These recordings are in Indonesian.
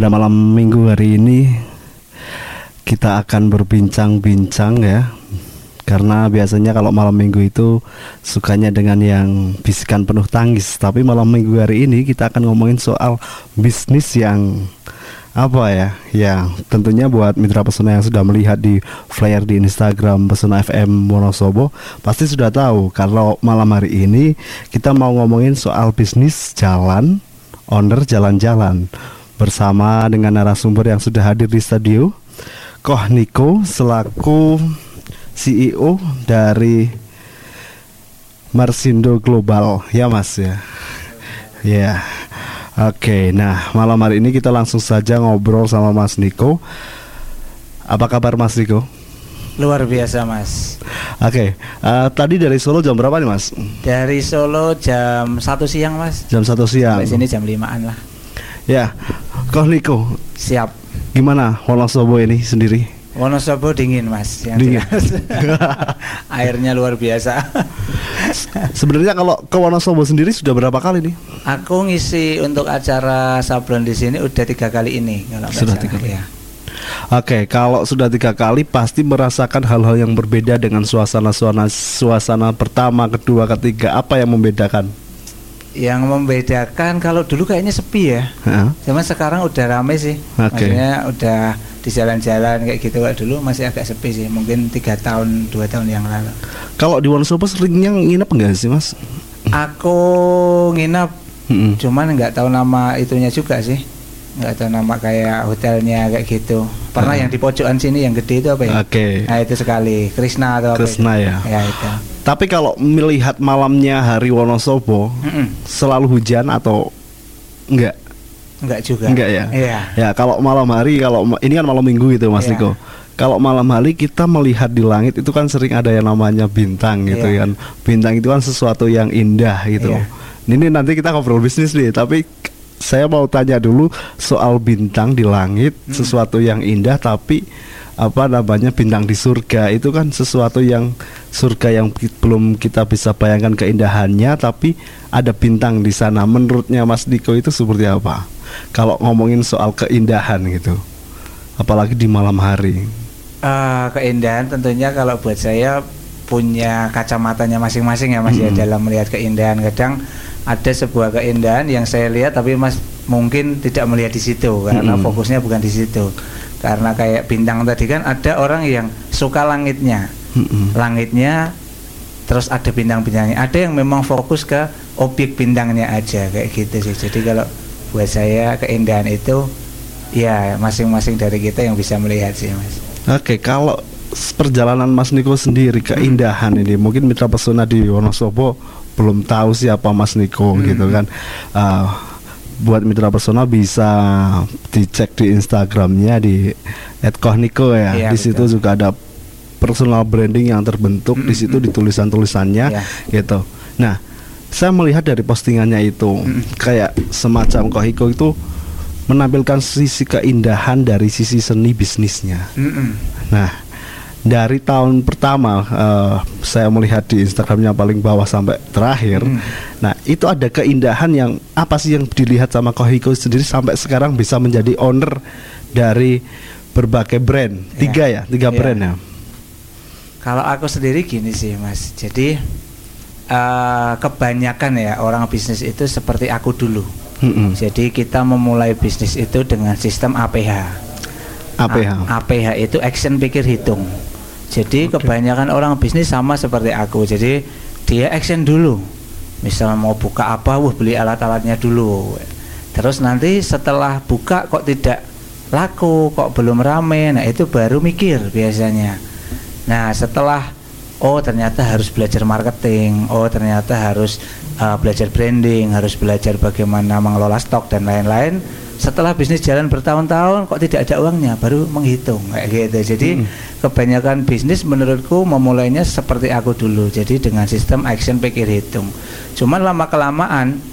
pada malam minggu hari ini kita akan berbincang-bincang ya. Karena biasanya kalau malam minggu itu sukanya dengan yang bisikan penuh tangis. Tapi malam minggu hari ini kita akan ngomongin soal bisnis yang apa ya? Ya tentunya buat mitra pesona yang sudah melihat di flyer di Instagram pesona FM Wonosobo pasti sudah tahu kalau malam hari ini kita mau ngomongin soal bisnis jalan owner jalan-jalan bersama dengan narasumber yang sudah hadir di studio. Koh Niko selaku CEO dari Marsindo Global. Ya Mas ya? Ya. Oke nah malam hari ini kita langsung saja ngobrol sama Mas Niko. Apa kabar Mas Niko? Luar biasa mas. Oke uh, tadi dari Solo jam berapa nih Mas? Dari Solo jam satu siang mas. Jam satu siang. Sampai sini jam limaan lah Ya Koh Niko Siap Gimana Wonosobo ini sendiri? Wonosobo dingin mas yang Dingin. Airnya luar biasa Sebenarnya kalau ke Wonosobo sendiri sudah berapa kali nih? Aku ngisi untuk acara sablon di sini udah tiga kali ini kalau Sudah tiga kali. ya. Oke, kalau sudah tiga kali pasti merasakan hal-hal yang berbeda dengan suasana suasana suasana pertama, kedua, ketiga. Apa yang membedakan? Yang membedakan kalau dulu kayaknya sepi ya Hah? Cuman sekarang udah rame sih Oke. Maksudnya udah di jalan-jalan kayak gitu Kalau dulu masih agak sepi sih Mungkin tiga tahun, dua tahun yang lalu Kalau di Wonosobo seringnya nginep enggak sih, Mas? Aku nginap Mm-mm. cuman nggak tahu nama itunya juga sih nggak tahu nama kayak hotelnya kayak gitu pernah Ah. yang di pojokan sini yang gede itu apa ya Oke. nah itu sekali Krishna atau apa Krishna itu? ya. ya itu Tapi kalau melihat malamnya hari Wonosobo Mm-mm. selalu hujan atau enggak? nggak juga Enggak ya? iya Ya, kalau malam hari kalau ini kan malam Minggu gitu Mas. Niko. Kalau malam hari kita melihat di langit itu kan sering ada yang namanya bintang gitu Iya. kan. Bintang itu kan sesuatu yang indah gitu. Iya. Ini nanti kita ngobrol bisnis nih, tapi saya mau tanya dulu soal bintang di langit, Hmm. sesuatu yang indah tapi apa namanya bintang di surga. Itu kan sesuatu yang surga yang belum kita bisa bayangkan keindahannya tapi ada bintang di sana. Menurutnya Mas Niko itu seperti apa? Kalau ngomongin soal keindahan gitu apalagi di malam hari. Eh, keindahan tentunya kalau buat saya punya kacamatanya masing-masing ya mas ya Mm. dalam melihat keindahan. Kadang ada sebuah keindahan yang saya lihat tapi mas mungkin tidak melihat di situ karena Mm-mm. fokusnya bukan di situ. Karena kayak bintang tadi kan ada orang yang suka langitnya. Mm-mm. langitnya terus ada bintang-bintangnya. Ada yang memang fokus ke objek bintangnya aja kayak gitu sih. Jadi kalau buat saya keindahan itu ya masing-masing dari kita yang bisa melihat sih mas. Oke, kalau s- perjalanan Mas Niko sendiri keindahan ini mungkin mitra pesona di Wonosobo belum tahu siapa Mas Niko Hmm. gitu kan. Uh, buat mitra pesona bisa dicek di Instagramnya di @kohniko ya. Iya, di situ betul. juga ada personal branding yang terbentuk di situ di tulisan-tulisannya Iya. gitu. Nah, saya melihat dari postingannya itu kayak semacam Kohiko itu menampilkan sisi keindahan dari sisi seni bisnisnya. Mm-mm. Nah, dari tahun pertama eh, saya melihat di Instagramnya paling bawah sampai terakhir. Hmm. Nah, itu ada keindahan yang apa sih yang dilihat sama Kohiko sendiri sampai sekarang bisa menjadi owner dari berbagai brand. Iya. Tiga ya, tiga Iya. brand ya. Kalau aku sendiri gini sih mas, jadi eh, kebanyakan ya orang bisnis itu seperti aku dulu. Mm-mm. Jadi kita memulai bisnis itu dengan sistem APH. APH. A- APH itu action pikir hitung. Jadi Oke. kebanyakan orang bisnis sama seperti aku. Jadi dia action dulu. Misal mau buka apa, wah beli alat-alatnya dulu. Terus nanti setelah buka kok tidak laku, kok belum rame, nah itu baru mikir biasanya. Nah setelah oh ternyata harus belajar marketing, oh ternyata harus uh, belajar branding, harus belajar bagaimana mengelola stok dan lain-lain. Setelah bisnis jalan bertahun-tahun kok tidak ada uangnya, baru menghitung kayak gitu. Jadi Hmm. kebanyakan bisnis menurutku memulainya seperti aku dulu. Jadi dengan sistem action pikir hitung. Cuman lama kelamaan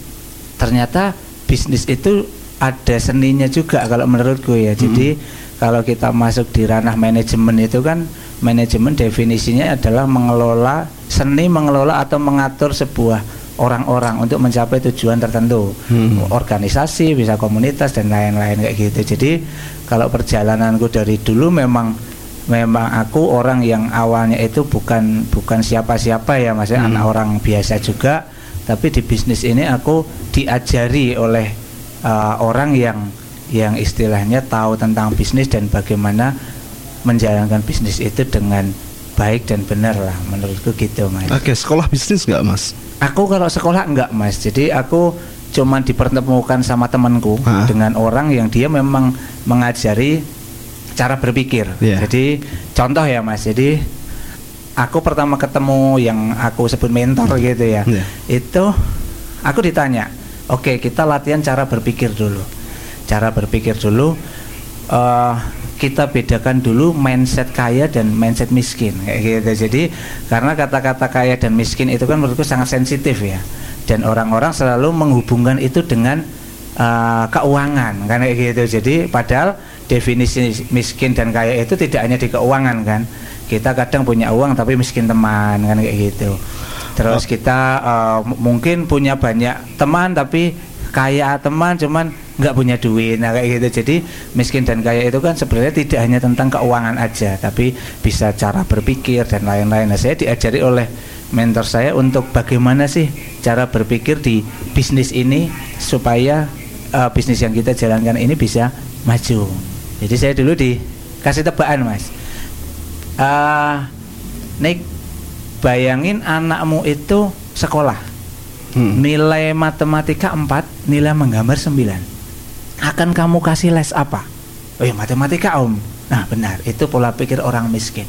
ternyata bisnis itu ada seninya juga kalau menurutku ya. Jadi kalau kita masuk di ranah manajemen itu kan manajemen definisinya adalah mengelola seni mengelola atau mengatur sebuah orang-orang untuk mencapai tujuan tertentu Hmm. organisasi bisa komunitas dan lain-lain kayak gitu jadi kalau perjalananku dari dulu memang memang aku orang yang awalnya itu bukan bukan siapa-siapa ya maksudnya Hmm. anak orang biasa juga tapi di bisnis ini aku diajari oleh uh, orang yang yang istilahnya tahu tentang bisnis dan bagaimana menjalankan bisnis itu dengan baik dan benar lah menurutku gitu mas. Oke, sekolah bisnis nggak mas? Aku kalau sekolah enggak mas, jadi aku cuman dipertemukan sama temanku Hah? dengan orang yang dia memang mengajari cara berpikir. Iya. Jadi contoh ya mas, jadi aku pertama ketemu yang aku sebut mentor gitu ya, Iya. itu aku ditanya, oke kita latihan cara berpikir dulu, cara berpikir dulu. eh, kita bedakan dulu mindset kaya dan mindset miskin kayak gitu. Jadi karena kata-kata kaya dan miskin itu kan menurutku sangat sensitif ya. Dan orang-orang selalu menghubungkan itu dengan eh, keuangan kan kayak gitu. Jadi padahal definisi miskin dan kaya itu tidak hanya di keuangan kan. Kita kadang punya uang tapi miskin teman kan kayak gitu. Terus Oh. kita m- mungkin punya banyak teman tapi kaya teman cuman nggak punya duit. Nah kayak gitu. Jadi miskin dan kaya itu kan sebenarnya tidak hanya tentang keuangan aja tapi bisa cara berpikir dan lain-lain. Nah saya diajari oleh mentor saya untuk bagaimana sih cara berpikir di bisnis ini supaya eh, bisnis yang kita jalankan ini bisa maju. Jadi saya dulu dikasih tebakan mas. Ah, Nick bayangin anakmu itu sekolah Hmm. nilai matematika 4 nilai menggambar 9 akan kamu kasih les apa? Oh ya matematika om. Nah benar. Itu pola pikir orang miskin.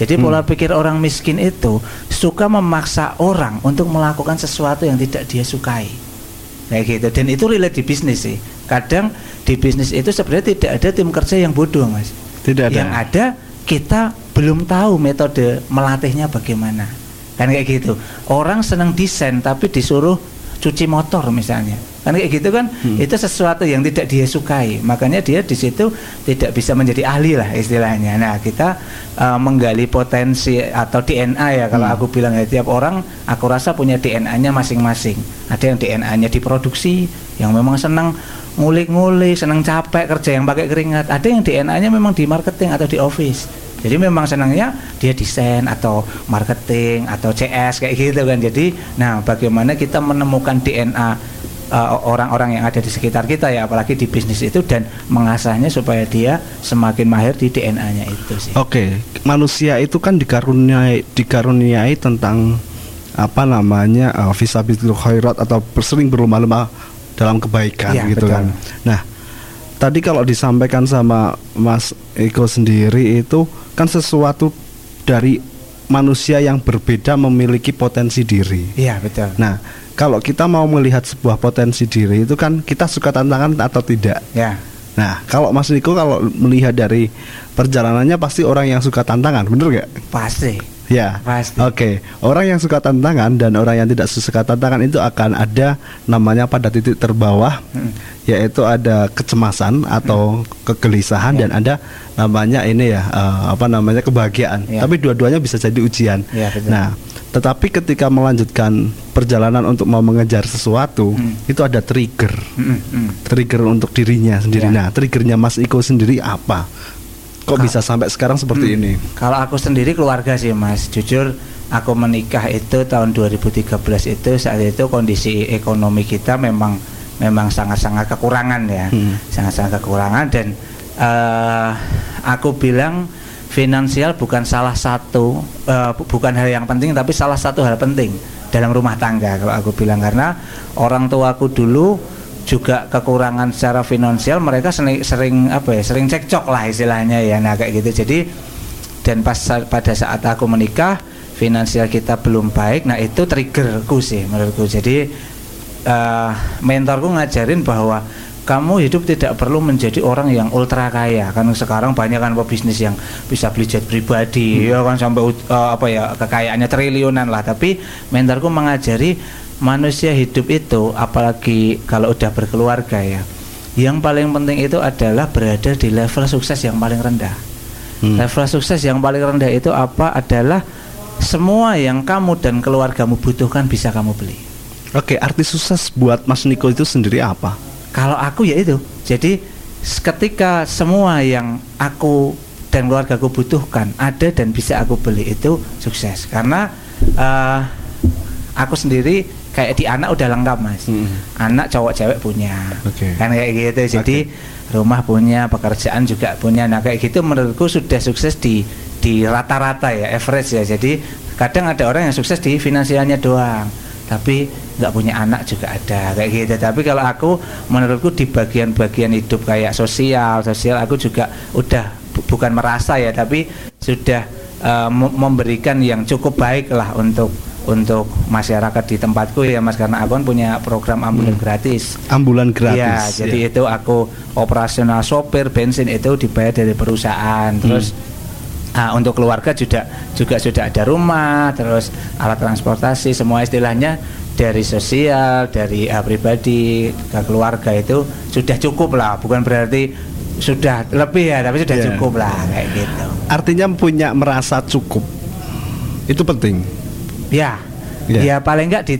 Jadi Hmm. pola pikir orang miskin itu suka memaksa orang untuk melakukan sesuatu yang tidak dia sukai. Kayak gitu. Dan itu relate di bisnis sih. Kadang di bisnis itu sebenarnya tidak ada tim kerja yang bodoh mas. Tidak ada. yang ada kita belum tahu metode melatihnya bagaimana kan kayak gitu. Orang senang desain tapi disuruh cuci motor misalnya. Kan kayak gitu kan? Hmm. itu sesuatu yang tidak dia sukai. Makanya dia di situ tidak bisa menjadi ahli lah istilahnya. Nah kita uh, menggali potensi atau DNA ya. Kalau Hmm. aku bilang ya tiap orang aku rasa punya DNA-nya masing-masing. Ada yang DNA-nya di produksi yang memang senang ngulik-ngulik senang capek kerja yang pakai keringat. Ada yang DNA-nya memang di marketing atau di office. Jadi memang senangnya dia desain atau marketing atau CS kayak gitu kan. Jadi nah bagaimana kita menemukan DNA uh, orang-orang yang ada di sekitar kita ya apalagi di bisnis itu dan mengasahnya supaya dia semakin mahir di DNA-nya itu sih. Oke, manusia itu kan dikaruniai dikaruniai tentang apa namanya uh, visabitul khairat atau sering berlomba-lomba dalam kebaikan Iya, gitu betul. kan. Nah, tadi kalau disampaikan sama Mas Eko sendiri itu kan sesuatu dari manusia yang berbeda memiliki potensi diri. iya betul Nah, kalau kita mau melihat sebuah potensi diri itu kan kita suka tantangan atau tidak. ya Nah, kalau Mas Niko kalau melihat dari perjalanannya pasti orang yang suka tantangan, bener gak? pasti Ya. Pasti. Oke, orang yang suka tantangan dan orang yang tidak suka tantangan itu akan ada namanya pada titik terbawah, Mm. yaitu ada kecemasan atau kegelisahan Ya. dan ada namanya ini ya eh, apa namanya kebahagiaan. Ya. Tapi dua-duanya bisa jadi ujian. Ya, betul. Nah, tetapi ketika melanjutkan perjalanan untuk mau mengejar sesuatu, Mm. itu ada trigger Mm, mm, mm. trigger untuk dirinya sendiri. Ya. Nah, triggernya Mas Iko sendiri apa? Kok Ka- bisa sampai sekarang seperti Hmm. ini? Kalau aku sendiri keluarga sih mas, jujur aku menikah itu tahun 2013 itu saat itu kondisi ekonomi kita memang memang sangat-sangat kekurangan ya, Hmm. sangat-sangat kekurangan dan eh, aku bilang finansial bukan salah satu bu- bukan hal yang penting tapi salah satu hal penting dalam rumah tangga kalau aku bilang karena orang tuaku dulu juga kekurangan secara finansial mereka sering, sering apa ya sering cekcok lah istilahnya ya nah kayak gitu. Jadi dan pas pada saat aku menikah finansial kita belum baik nah itu triggerku sih menurutku. Jadi eh, mentorku ngajarin bahwa kamu hidup tidak perlu menjadi orang yang ultra kaya. Kan sekarang banyak kan pebisnis yang bisa beli jet pribadi ya kan sampai eh, apa ya kekayaannya triliunan lah. Tapi mentorku mengajari manusia hidup itu apalagi kalau udah berkeluarga ya yang paling penting itu adalah berada di level sukses yang paling rendah. Hmm. level sukses yang paling rendah itu apa? Adalah semua yang kamu dan keluargamu butuhkan bisa kamu beli. Oke, arti sukses buat Mas Niko itu sendiri apa? Kalau aku ya itu. Jadi ketika semua yang aku dan keluarga aku butuhkan ada dan bisa aku beli itu sukses. Karena eh, aku sendiri kayak di anak udah lengkap mas. Hmm. Anak cowok cewek punya. Oke. Kan kayak gitu. Jadi rumah punya, pekerjaan juga punya. Nah kayak gitu menurutku sudah sukses di di rata-rata ya, average ya. Jadi kadang ada orang yang sukses di finansialnya doang, tapi nggak punya anak juga ada kayak gitu. Tapi kalau aku menurutku di bagian-bagian hidup kayak sosial, sosial aku juga udah bu- bukan merasa ya, tapi sudah mem- memberikan yang cukup baik lah untuk untuk masyarakat di tempatku ya mas karena aku kan punya program ambulan gratis Ambulan Iya, gratis. jadi ya. itu aku operasional sopir bensin itu dibayar dari perusahaan. Terus ah, untuk keluarga juga juga sudah ada rumah, terus alat transportasi, semua istilahnya dari sosial, dari ah, pribadi ke keluarga itu sudah cukup lah. Bukan berarti sudah lebih ya, tapi sudah Iya. cukup lah kayak gitu. Artinya punya merasa cukup. Itu penting. Ya, Iya. ya paling enggak di,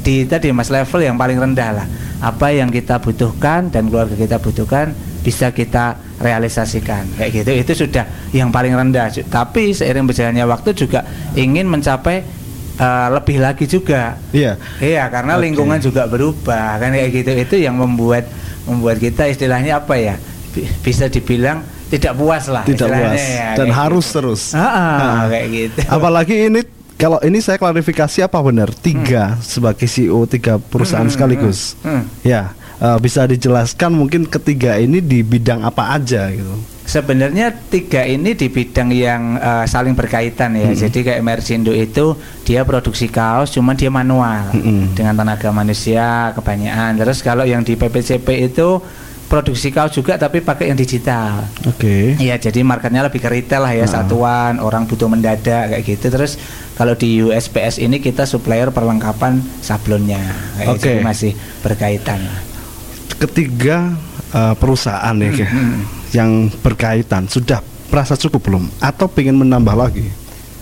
di tadi mas level yang paling rendah lah. Apa yang kita butuhkan dan keluarga kita butuhkan bisa kita realisasikan kayak gitu. Itu sudah yang paling rendah. Tapi seiring berjalannya waktu juga ingin mencapai eh, lebih lagi juga. Iya. Iya, karena Oke. lingkungan juga berubah kan kayak gitu. Itu yang membuat membuat kita istilahnya apa ya? bi- Bisa dibilang tidak puas lah. Tidak puas ya, dan harus gitu. terus. Ah, ah, Ah. kayak gitu. Apalagi ini kalau ini saya klarifikasi apa benar tiga sebagai CEO tiga perusahaan Hmm, sekaligus. hmm, hmm. Ya eh, bisa dijelaskan mungkin ketiga ini di bidang apa aja gitu. Sebenarnya tiga ini di bidang yang eh, saling berkaitan ya. Mm-mm. Jadi kayak Mercindo itu dia produksi kaos, cuman dia manual Mm-mm. dengan tenaga manusia kebanyakan. Terus kalau yang di PPCP itu produksi kaos juga tapi pakai yang digital. Oke. Iya, jadi marketnya lebih ke retail lah ya Nah. satuan, orang butuh mendadak kayak gitu. Terus kalau di USPS ini kita supplier perlengkapan sablonnya, kayak Oke. gitu, masih berkaitan. Ketiga eh, perusahaan ya Ki, Hmm, yang berkaitan sudah merasa cukup belum atau pengen menambah lagi?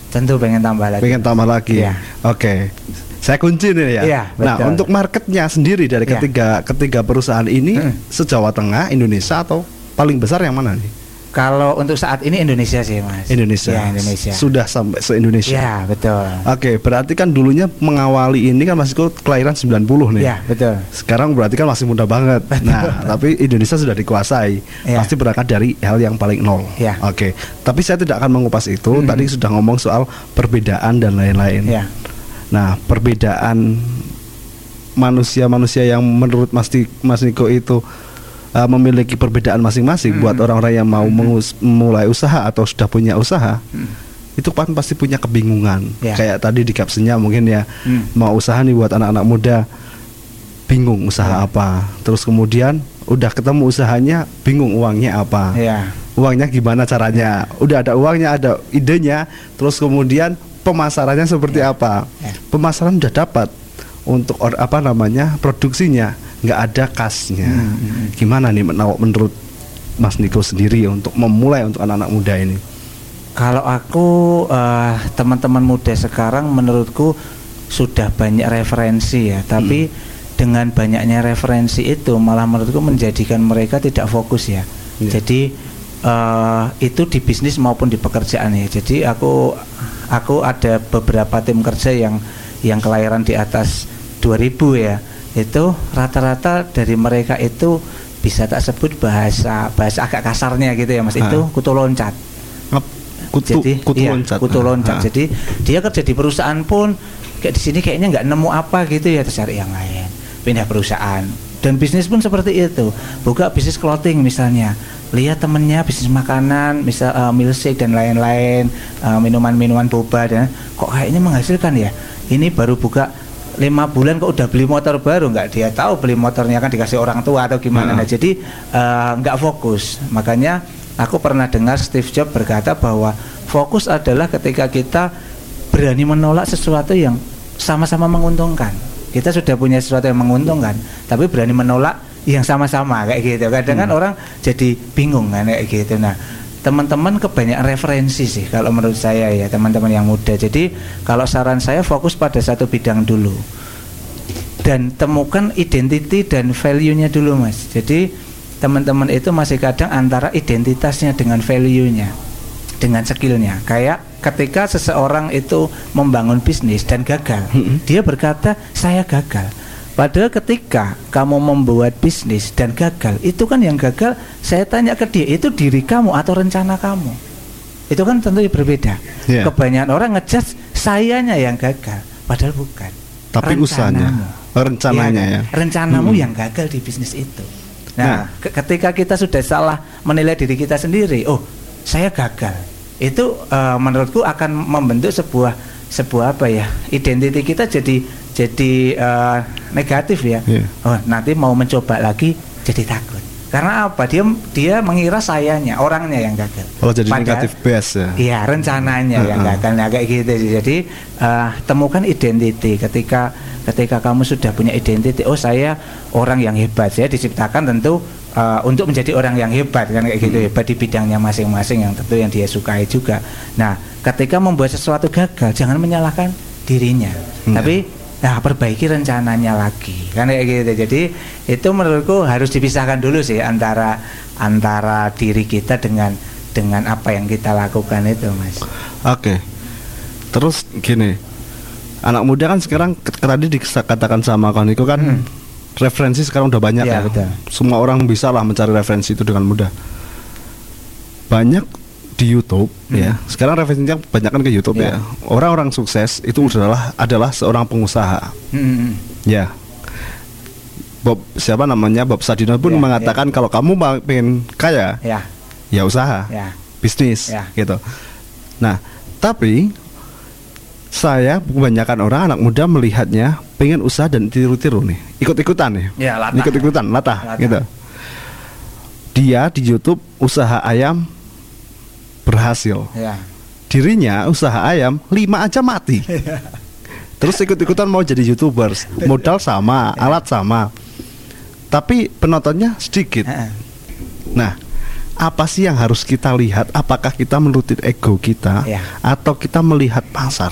Tentu pengen tambah lagi. Pengen tambah lagi. Iya. Oke. Saya kunci nih ya. Iya, nah, untuk marketnya sendiri dari Iya. ketiga ketiga perusahaan ini Hmm. se-Jawa Tengah, Indonesia atau paling besar yang mana nih? Kalau untuk saat ini Indonesia sih, Mas. Indonesia. Ya, Indonesia. Sudah sampai se-Indonesia. Ya, betul. Oke, berarti kan dulunya mengawali ini kan masih kelahiran 90 nih. Ya, betul. Sekarang berarti kan masih muda banget. Nah, tapi Indonesia sudah dikuasai. Ya. Pasti berangkat dari hal yang paling nol. Ya. Oke. Tapi saya tidak akan mengupas itu. Hmm. Tadi sudah ngomong soal perbedaan dan lain-lain. Ya. Nah, perbedaan manusia-manusia yang menurut Mas, Mas Niko itu uh, memiliki perbedaan masing-masing Hmm. buat orang-orang yang mau mengus- mulai usaha atau sudah punya usaha. Hmm. Itu kan pasti punya kebingungan. Ya. Kayak tadi di captionnya mungkin ya Hmm. mau usaha nih buat anak-anak muda bingung usaha Ya. apa. Terus kemudian udah ketemu usahanya bingung uangnya apa Ya. uangnya gimana caranya udah ada uangnya ada idenya terus kemudian pemasarannya seperti apa Ya. pemasaran udah dapat untuk or- apa namanya produksinya nggak ada kasnya Hmm, hmm, hmm. gimana nih menawak menurut Mas Niko sendiri untuk memulai untuk anak-anak muda ini Kalau aku eh, teman-teman muda sekarang menurutku sudah banyak referensi ya, tapi Hmm. dengan banyaknya referensi itu malah menurutku menjadikan mereka tidak fokus ya. Iya. Jadi eh, itu di bisnis maupun di pekerjaan ya. Jadi aku aku ada beberapa tim kerja yang yang kelahiran di atas 2000 ya. Itu rata-rata dari mereka itu bisa tak sebut bahasa bahasa agak kasarnya gitu ya Mas. Ah. Itu kutu loncat. Kutu jadi kutu iya, loncat. kutu loncat. Jadi dia kerja di perusahaan pun kayak di sini kayaknya nggak nemu apa gitu ya terus cari yang lain. Pindah perusahaan. Dan bisnis pun seperti itu. Buka bisnis clothing misalnya. Lihat temennya bisnis makanan misal eh, milkshake dan lain-lain eh, minuman-minuman boba dan kok kayaknya menghasilkan ya? Ini baru buka lima bulan kok udah beli motor baru? Nggak dia tahu beli motornya kan dikasih orang tua atau gimana. Ah. Nah, jadi eh, nggak fokus. Makanya aku pernah dengar Steve Jobs berkata bahwa fokus adalah ketika kita berani menolak sesuatu yang sama-sama menguntungkan. Kita sudah punya sesuatu yang menguntungkan tapi berani menolak yang sama-sama kayak gitu. Kadang kan Hmm. orang jadi bingung kan kayak gitu. Nah teman-teman kebanyakan referensi sih kalau menurut saya ya teman-teman yang muda. Jadi kalau saran saya fokus pada satu bidang dulu. Dan temukan identity dan value-nya dulu mas. Jadi teman-teman itu masih kadang antara identitasnya dengan value-nya dengan skillnya. Kayak ketika seseorang itu membangun bisnis dan gagal Mm-mm. dia berkata saya gagal padahal ketika kamu membuat bisnis dan gagal itu kan yang gagal saya tanya ke dia itu diri kamu atau rencana kamu itu kan tentu berbeda Iya. kebanyakan orang ngejudge sayanya yang gagal padahal bukan Tapi usahanya, rencananya Iya, ya. rencanamu Hmm. yang gagal di bisnis itu Nah. nah, ke- ketika kita sudah salah menilai diri kita sendiri oh saya gagal itu eh, menurutku akan membentuk sebuah sebuah apa ya identiti kita jadi jadi eh, negatif ya Iya. oh nanti mau mencoba lagi jadi takut karena apa dia dia mengira sayanya orangnya yang gagal Kalau jadi Padahal- negatif bias ya. Iya rencananya yang Heeh. gagal nah, kayak gitu. Jadi eh, temukan identity ketika ketika kamu sudah punya identity. Oh saya orang yang hebat. Saya diciptakan tentu eh, untuk menjadi orang yang hebat kan kayak gitu hebat di bidangnya masing-masing yang tentu yang dia sukai juga. Nah ketika membuat sesuatu gagal jangan menyalahkan dirinya, Hmm. tapi Nah, perbaiki rencananya lagi. Kan kayak gitu. Jadi itu menurutku harus dipisahkan dulu sih antara antara diri kita dengan dengan apa yang kita lakukan itu, Mas. Oke. Terus gini. Anak muda kan sekarang tadi dikatakan sama Koniko kan Hmm. referensi sekarang udah banyak ya. betul. Semua orang bisa lah mencari referensi itu dengan mudah. Banyak di YouTube Hmm. ya. Sekarang referensinya banyak kan ke YouTube Iya. ya. Orang-orang sukses itu adalah adalah seorang pengusaha. Hmm, Ya. Bob siapa namanya Bob Sadino pun Iya, mengatakan kalau kamu mau pengen kaya ya, ya usaha, ya, bisnis Ya. gitu. Nah, tapi saya kebanyakan orang anak muda melihatnya pengen usaha dan tiru-tiru nih, ikut-ikutan nih, ya, latah. ikut-ikutan, latah, Latah. gitu. Dia di YouTube usaha ayam berhasil, ya, dirinya usaha ayam lima aja mati. Terus ikut-ikutan mau jadi youtubers, modal sama, alat sama, tapi penontonnya sedikit. Heeh. Nah, apa sih yang harus kita lihat? Apakah kita menurutin ego kita Ya. atau kita melihat pasar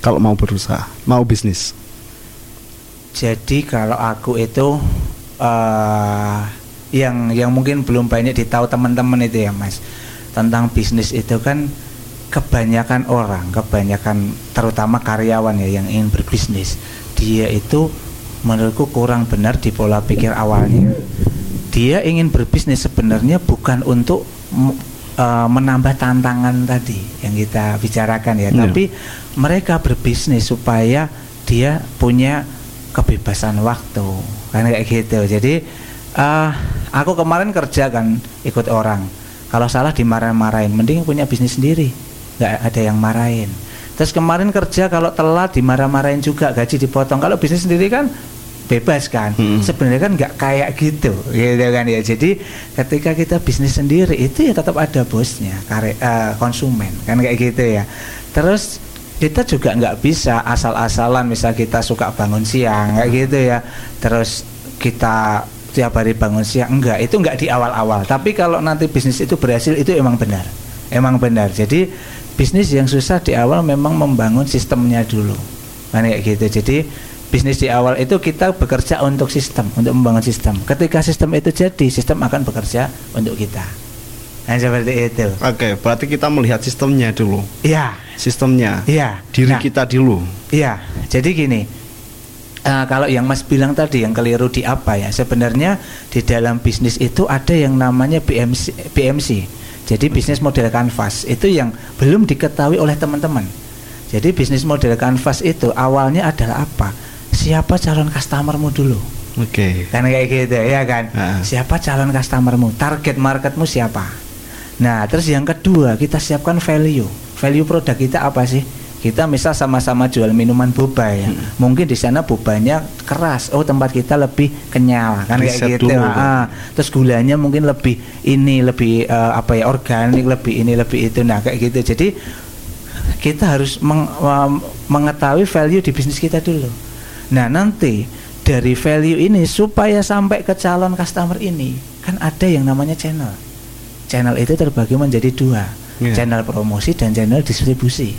kalau mau berusaha, mau bisnis? Jadi kalau aku itu eh yang yang mungkin belum banyak ditahu teman-teman itu ya Mas tentang bisnis itu kan kebanyakan orang, kebanyakan terutama karyawan ya yang ingin berbisnis, dia itu menurutku kurang benar di pola pikir awalnya. Dia ingin berbisnis sebenarnya bukan untuk eh, menambah tantangan tadi yang kita bicarakan ya, Iya. tapi mereka berbisnis supaya dia punya kebebasan waktu kan kayak gitu jadi eh aku kemarin kerja kan ikut orang kalau salah dimarah-marahin mending punya bisnis sendiri. Nggak ada yang marahin. Terus kemarin kerja kalau telat dimarah-marahin juga gaji dipotong. Kalau bisnis sendiri kan bebas kan? Mm-mm. sebenarnya kan nggak kayak gitu gitu kan ya. Jadi ketika kita bisnis sendiri itu ya tetap ada bosnya kare, eh, konsumen. Kan kayak gitu ya. Terus kita juga nggak bisa asal-asalan misal kita suka bangun siang kayak gitu ya. Terus kita tiap hari bangun siang enggak itu enggak di awal-awal. Tapi kalau nanti bisnis itu berhasil itu emang benar. Emang benar. Jadi bisnis yang susah di awal memang membangun sistemnya dulu. Kan kayak gitu. Jadi bisnis di awal itu kita bekerja untuk sistem untuk membangun sistem. Ketika sistem itu jadi sistem akan bekerja untuk kita. Nah seperti itu. Oke, berarti kita melihat sistemnya dulu, ya sistemnya, iya. Diri Nah, kita dulu. Iya, jadi gini. Eh, kalau yang Mas bilang tadi yang keliru di apa ya? Sebenarnya di dalam bisnis itu ada yang namanya BMC, BMC. Jadi bisnis model canvas itu yang belum diketahui oleh teman-teman. Jadi bisnis model canvas itu awalnya adalah apa? Siapa calon customermu dulu? Oke. Kan kayak gitu ya kan. Ah. Siapa calon customermu? Target marketmu siapa? Nah, terus yang kedua kita siapkan value. Value produk kita apa sih? Kita misal sama-sama jual minuman boba ya. Hmm. Mungkin di sana bobanya keras. Oh, tempat kita lebih kenyal kan Riset kayak gitu. dulu. Ah, terus gulanya mungkin lebih ini lebih eh, apa ya organik, lebih ini lebih itu. Nah, kayak gitu. Jadi kita harus meng- mem- mengetahui value di bisnis kita dulu. Nah nanti dari value ini supaya sampai ke calon customer ini kan ada yang namanya channel. Channel itu terbagi menjadi dua, Iya. channel promosi dan channel distribusi.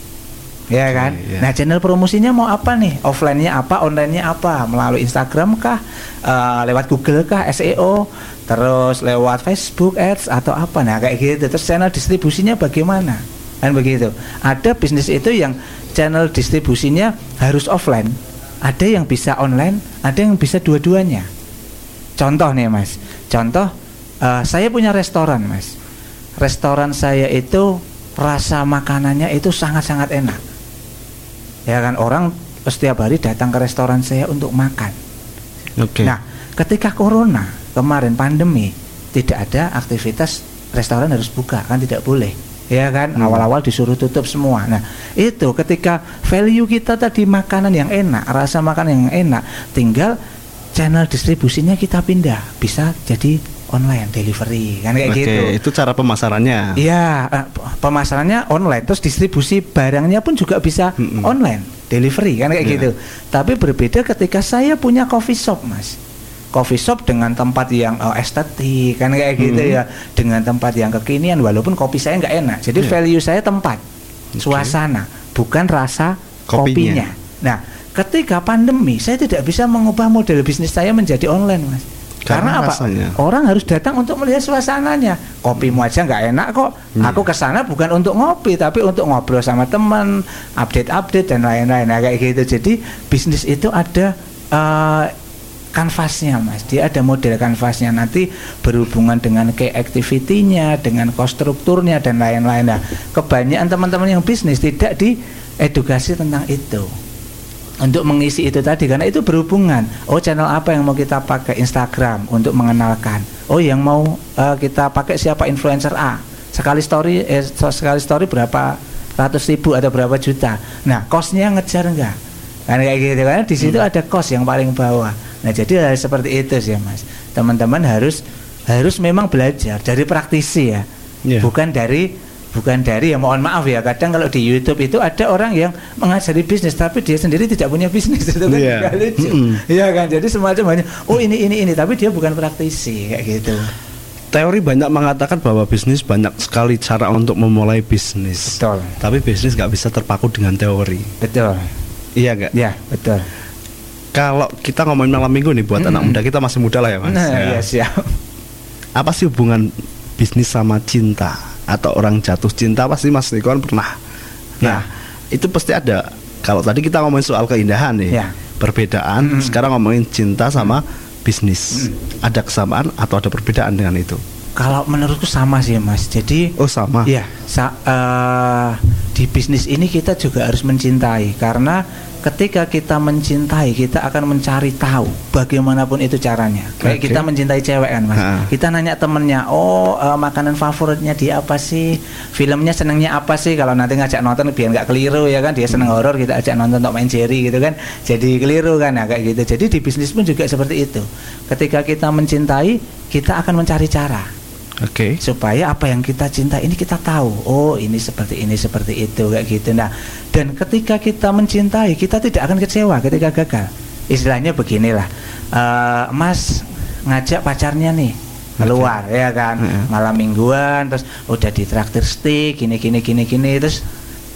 Ya kan. iya. Nah channel promosinya mau apa nih? Offline-nya apa, online-nya apa? Melalui Instagram kah? Eh, lewat Google kah? SEO? Terus lewat Facebook Ads atau apa? Nah kayak gitu. Terus channel distribusinya bagaimana? Kan begitu. Ada bisnis itu yang channel distribusinya harus offline. Ada yang bisa online, ada yang bisa dua-duanya. Contoh nih mas, contoh eh, saya punya restoran mas. Restoran saya itu rasa makanannya itu sangat-sangat enak. Ya kan orang setiap hari datang ke restoran saya untuk makan. Oke. Nah, ketika corona kemarin pandemi tidak ada aktivitas restoran harus buka kan tidak boleh. Ya kan Hmm. awal-awal disuruh tutup semua. Nah, itu ketika value kita tadi makanan yang enak, rasa makanan yang enak, tinggal channel distribusinya kita pindah, bisa jadi online delivery kan kayak Oke, gitu. itu cara pemasarannya. Iya, eh, pemasarannya online, terus distribusi barangnya pun juga bisa Mm-mm. online, delivery kan kayak Iya. gitu. Tapi berbeda ketika saya punya coffee shop, Mas. Coffee shop dengan tempat yang eh, estetik kan kayak gitu ya, dengan tempat yang kekinian walaupun kopi saya nggak enak. Jadi Iya. value saya tempat, Oke. suasana, bukan rasa Kopinya. kopinya. Nah, ketika pandemi saya tidak bisa mengubah model bisnis saya menjadi online, Mas. Karena Karena, apa? rasanya. Orang harus datang untuk melihat suasananya. Kopimu aja nggak enak kok. Hmm. Aku ke sana bukan untuk ngopi, tapi untuk ngobrol sama teman, update-update dan lain-lain. Nah, kayak gitu. Jadi bisnis itu ada eh, kanvasnya, Mas. Dia ada model kanvasnya. Nanti berhubungan dengan key activity-nya, dengan cost strukturnya dan lain-lain. Nah, kebanyakan teman-teman yang bisnis tidak diedukasi tentang itu untuk mengisi itu tadi karena itu berhubungan. Oh channel apa yang mau kita pakai Instagram untuk mengenalkan. Oh yang mau eh, kita pakai siapa influencer A. Sekali story eh, sekali story berapa ratus ribu atau berapa juta. Nah costnya ngejar enggak? Kan kayak gitu karena di situ ada cost yang paling bawah. Nah jadi hal seperti itu sih mas. Teman-teman harus harus memang belajar dari praktisi ya, Iya. bukan dari bukan dari ya mohon maaf ya kadang kalau di YouTube itu ada orang yang mengajari bisnis tapi dia sendiri tidak punya bisnis itu kan Iya. juga lucu Mm-mm. iya kan jadi semacam banyak oh ini ini ini tapi dia bukan praktisi kayak gitu Teori banyak mengatakan bahwa bisnis banyak sekali cara untuk memulai bisnis. betul Tapi bisnis nggak bisa terpaku dengan teori. betul Iya nggak? ya betul Kalau kita ngomongin malam minggu nih buat Mm-mm. anak muda kita masih muda lah ya mas. nah Ya. ya siap Apa sih hubungan bisnis sama cinta atau orang jatuh cinta pasti mas Niko kan pernah. Nah itu pasti ada. Kalau tadi kita ngomongin soal keindahan nih, Ya. perbedaan. Mm-mm. Sekarang ngomongin cinta sama bisnis. Ada kesamaan atau ada perbedaan dengan itu? kalau menurutku sama sih mas jadi Oh sama. Ya, sa- eh, di bisnis ini kita juga harus mencintai karena ketika kita mencintai kita akan mencari tahu bagaimanapun itu caranya. Kayak Oke. kita mencintai cewek kan mas. Ha. Kita nanya temennya, oh eh, makanan favoritnya dia apa sih? Filmnya senengnya apa sih? Kalau nanti ngajak nonton biar nggak keliru ya kan. Dia seneng horor kita ajak nonton untuk main Jerry gitu kan. Jadi keliru kan nah, kayak gitu. Jadi di bisnis pun juga seperti itu. Ketika kita mencintai kita akan mencari cara Oke. supaya apa yang kita cinta ini kita tahu. Oh ini seperti ini seperti itu kayak gitu. Nah dan ketika kita mencintai kita tidak akan kecewa ketika gagal. Istilahnya beginilah. Eh, mas ngajak pacarnya nih keluar ya kan? Mm-mm. malam mingguan terus udah ditraktir steak gini gini gini gini terus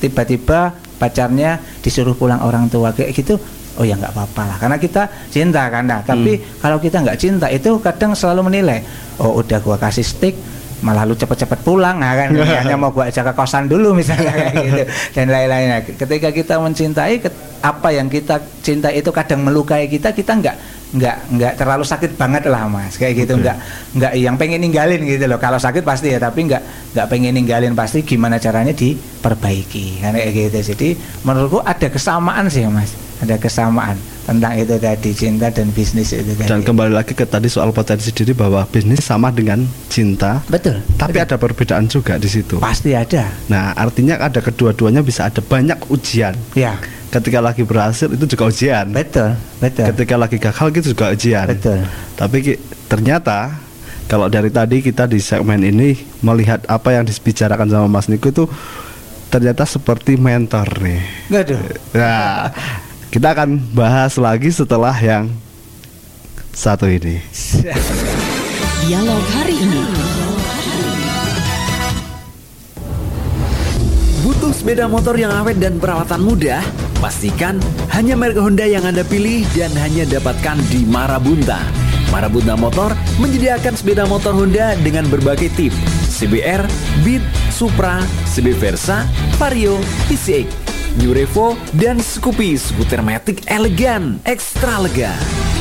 tiba-tiba pacarnya disuruh pulang orang tua kayak gitu oh ya nggak apa-apa lah. Karena kita cinta kan nah tapi kalau kita nggak cinta itu kadang selalu menilai oh udah gua kasih stick malah lu cepet-cepet pulang. Nah kan hanya mau gua ajak ke kosan dulu misalnya kayak gitu dan lain-lain Nah, ketika kita mencintai apa yang kita cinta itu kadang melukai kita kita nggak nggak nggak terlalu sakit banget lah mas. Kayak gitu Oke. nggak nggak yang pengen ninggalin gitu loh. Kalau sakit pasti ya tapi nggak nggak pengen ninggalin pasti gimana caranya diperbaiki. Kan kayak gitu. Jadi menurutku ada kesamaan sih mas ada kesamaan tentang itu tadi cinta dan bisnis itu tadi Dan kembali lagi ke tadi soal potensi diri bahwa bisnis sama dengan cinta, betul tapi ada perbedaan juga di situ. pasti ada Nah, artinya ada kedua-duanya bisa ada banyak ujian. ya Ketika lagi berhasil itu juga ujian. betul betul Ketika lagi gagal itu juga ujian. betul Tapi ternyata kalau dari tadi kita di segmen ini melihat apa yang dibicarakan sama Mas Niko itu ternyata seperti mentor nih. Waduh. Nah, kita akan bahas lagi setelah yang satu ini. Dialog hari ini. Butuh sepeda motor yang awet dan perawatan mudah? Pastikan hanya merek Honda yang Anda pilih dan hanya dapatkan di Marabunta. Marabunta Motor menyediakan sepeda motor Honda dengan berbagai tip CBR, Beat, Supra, CB Versa, Vario, PCX, New Revo, dan Scoopy skuter matic elegan, ekstra lega.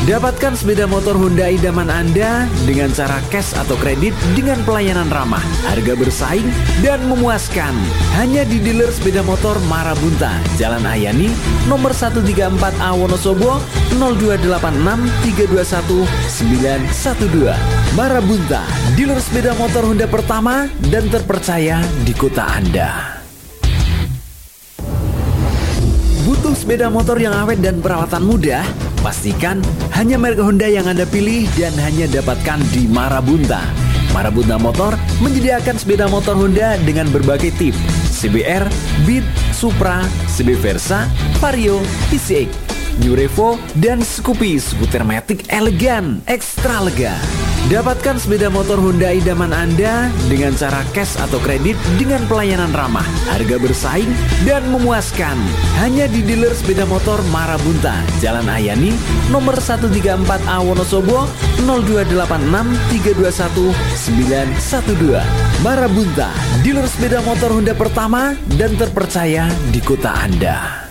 Dapatkan sepeda motor Honda idaman Anda dengan cara cash atau kredit dengan pelayanan ramah, harga bersaing, dan memuaskan. Hanya di dealer sepeda motor Marabunta, Jalan Ayani, nomor 134A Wonosobo, 0286 321 912. Marabunta, dealer sepeda motor Honda pertama dan terpercaya di kota Anda. Butuh sepeda motor yang awet dan perawatan mudah? Pastikan hanya merek Honda yang Anda pilih dan hanya dapatkan di Marabunta. Marabunta Motor menyediakan sepeda motor Honda dengan berbagai tip CBR, Beat, Supra, CB Versa, Vario, PCX, New Revo, dan Scoopy skuter matic elegan, ekstra lega. Dapatkan sepeda motor Honda idaman Anda dengan cara cash atau kredit dengan pelayanan ramah, harga bersaing, dan memuaskan. Hanya di dealer sepeda motor Marabunta, Jalan Ayani, nomor 134A Wonosobo, 0286 321 912. Marabunta, dealer sepeda motor Honda pertama dan terpercaya di kota Anda.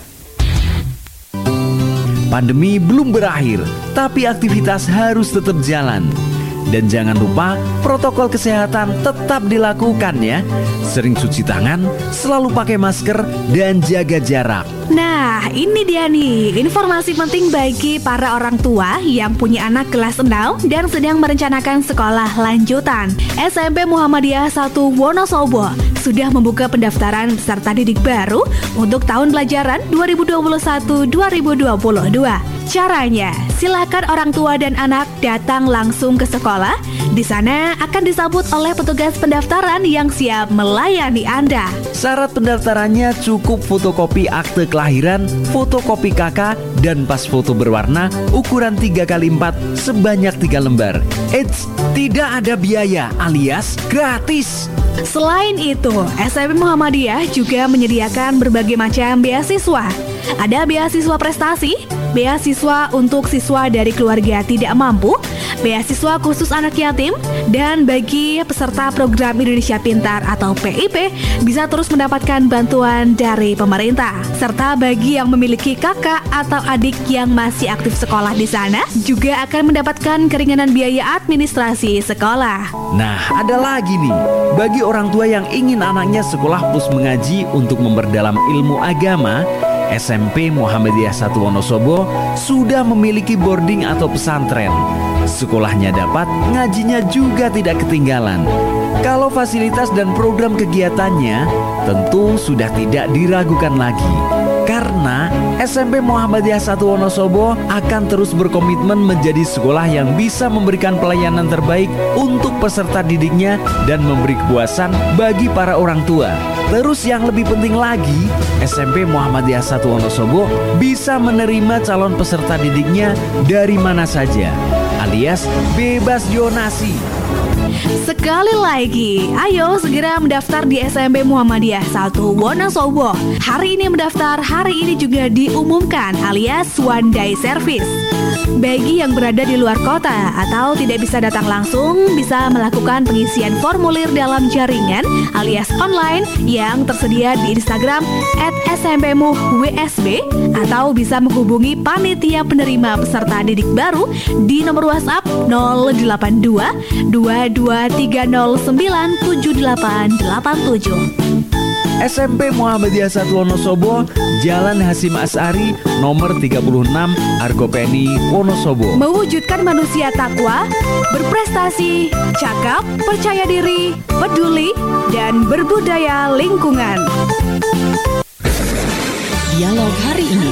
Pandemi belum berakhir, tapi aktivitas harus tetap jalan. Dan jangan lupa protokol kesehatan tetap dilakukan ya. Sering cuci tangan, selalu pakai masker, dan jaga jarak. Nah, ini dia nih informasi penting bagi para orang tua yang punya anak kelas 6 dan sedang merencanakan sekolah lanjutan. SMP Muhammadiyah 1 Wonosobo sudah membuka pendaftaran peserta didik baru untuk tahun pelajaran 2021-2022. Caranya, silakan orang tua dan anak datang langsung ke sekolah. Di sana akan disambut oleh petugas pendaftaran yang siap melayani Anda. Syarat pendaftarannya cukup fotokopi akte kelahiran, fotokopi KK, dan pas foto berwarna ukuran 3x4 sebanyak 3 lembar. Eits, tidak ada biaya alias gratis. Selain itu, SMP Muhammadiyah juga menyediakan berbagai macam beasiswa. Ada beasiswa prestasi, beasiswa untuk siswa dari keluarga tidak mampu, beasiswa khusus anak yatim, dan bagi peserta program Indonesia Pintar atau PIP bisa terus mendapatkan bantuan dari pemerintah. Serta bagi yang memiliki kakak atau adik yang masih aktif sekolah di sana juga akan mendapatkan keringanan biaya administrasi sekolah. Nah, ada lagi nih. Bagi orang tua yang ingin anaknya sekolah plus mengaji untuk memperdalam ilmu agama, SMP Muhammadiyah 1 Wonosobo sudah memiliki boarding atau pesantren. Sekolahnya dapat, ngajinya juga tidak ketinggalan. Kalau fasilitas dan program kegiatannya tentu sudah tidak diragukan lagi. Karena SMP Muhammadiyah 1 Wonosobo akan terus berkomitmen menjadi sekolah yang bisa memberikan pelayanan terbaik untuk peserta didiknya dan memberi kepuasan bagi para orang tua. Terus yang lebih penting lagi, SMP Muhammadiyah 1 Wonosobo bisa menerima calon peserta didiknya dari mana saja, alias bebas donasi. Sekali lagi, ayo segera mendaftar di SMP Muhammadiyah 1 Wonosobo. Hari ini mendaftar, hari ini juga diumumkan alias one day service. Bagi yang berada di luar kota atau tidak bisa datang langsung, bisa melakukan pengisian formulir dalam jaringan alias online yang tersedia di Instagram @smpmuwsb atau bisa menghubungi panitia penerima peserta didik baru di nomor WhatsApp 082 223097887. SMP Muhammadiyah 1 Wonosobo, Jalan Hasim Asari, nomor 36, Argopeni, Wonosobo. Mewujudkan manusia takwa, berprestasi, cakap, percaya diri, peduli, dan berbudaya lingkungan. Dialog hari ini.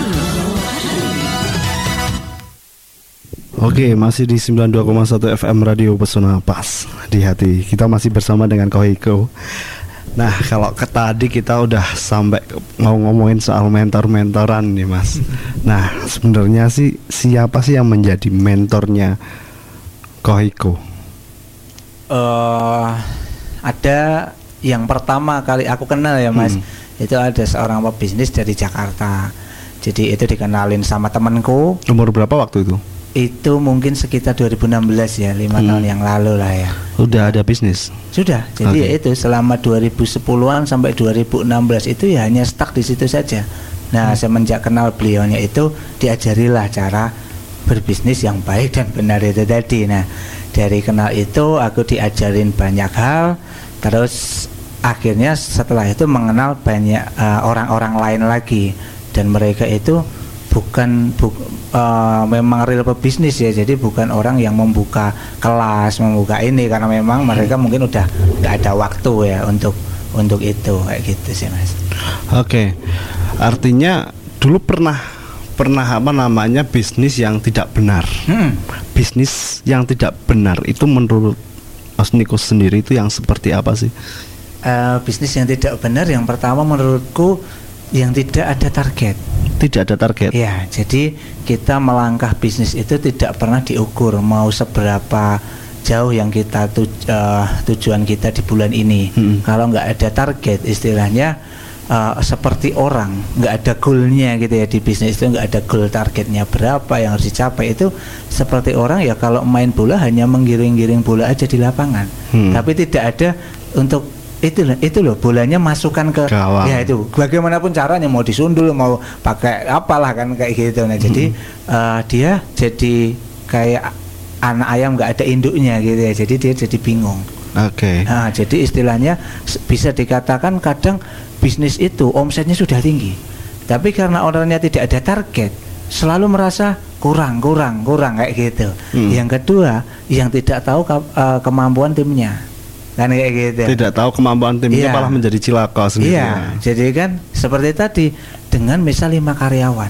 Oke, masih di 92,1 FM Radio Pesona Pas di hati. Kita masih bersama dengan Kohiko. Nah, kalau ke tadi kita udah sampai mau ngomongin soal mentor-mentoran nih, Mas. Nah, sebenarnya sih siapa sih yang menjadi mentornya Kohiko? eh ada yang pertama kali aku kenal ya mas Hmm. itu ada seorang pebisnis dari Jakarta jadi itu dikenalin sama temanku Umur berapa waktu itu? Itu mungkin sekitar 2016 ya lima Hmm. tahun yang lalu lah ya. Udah ada bisnis. sudah. Jadi Oke. ya itu selama 2010-an sampai 2016 itu ya hanya stuck di situ saja. Nah semenjak kenal beliaunya itu diajarilah cara berbisnis yang baik dan benar itu tadi. Nah dari kenal itu aku diajarin banyak hal. Terus akhirnya setelah itu mengenal banyak eh, orang-orang lain lagi. Dan mereka itu bukan bu, eh, memang real pebisnis ya jadi bukan orang yang membuka kelas membuka ini karena memang mereka mungkin udah nggak ada waktu ya untuk untuk itu kayak gitu sih mas Oke. Artinya dulu pernah pernah apa namanya bisnis yang tidak benar. Hmm. Bisnis yang tidak benar itu menurut Mas Niko sendiri itu yang seperti apa sih? Eh, bisnis yang tidak benar yang pertama menurutku yang tidak ada target Tidak ada target. Ya, jadi kita melangkah bisnis itu tidak pernah diukur mau seberapa jauh yang kita tuj- eh, tujuan kita di bulan ini. Hmm. Kalau nggak ada target, istilahnya eh, seperti orang nggak ada goalnya gitu ya di bisnis itu nggak ada goal targetnya berapa yang harus dicapai itu seperti orang ya kalau main bola hanya menggiring-giring bola aja di lapangan, Hmm. tapi tidak ada untuk itu loh, itu loh bolanya masukkan ke Gawang. ya itu. Bagaimanapun caranya mau disundul mau pakai apalah kan kayak gitu. Nah jadi eh, dia jadi kayak anak ayam nggak ada induknya gitu ya. Jadi dia jadi bingung. Oke. nah jadi istilahnya bisa dikatakan kadang bisnis itu omsetnya sudah tinggi. Tapi karena orangnya tidak ada target selalu merasa kurang kurang kurang kayak gitu. Hmm. yang kedua yang tidak tahu ka- eh, kemampuan timnya kan kayak gitu Tidak tahu kemampuan timnya Iya. malah menjadi cilaka sendiri. Iya, jadi kan seperti tadi dengan misal lima karyawan,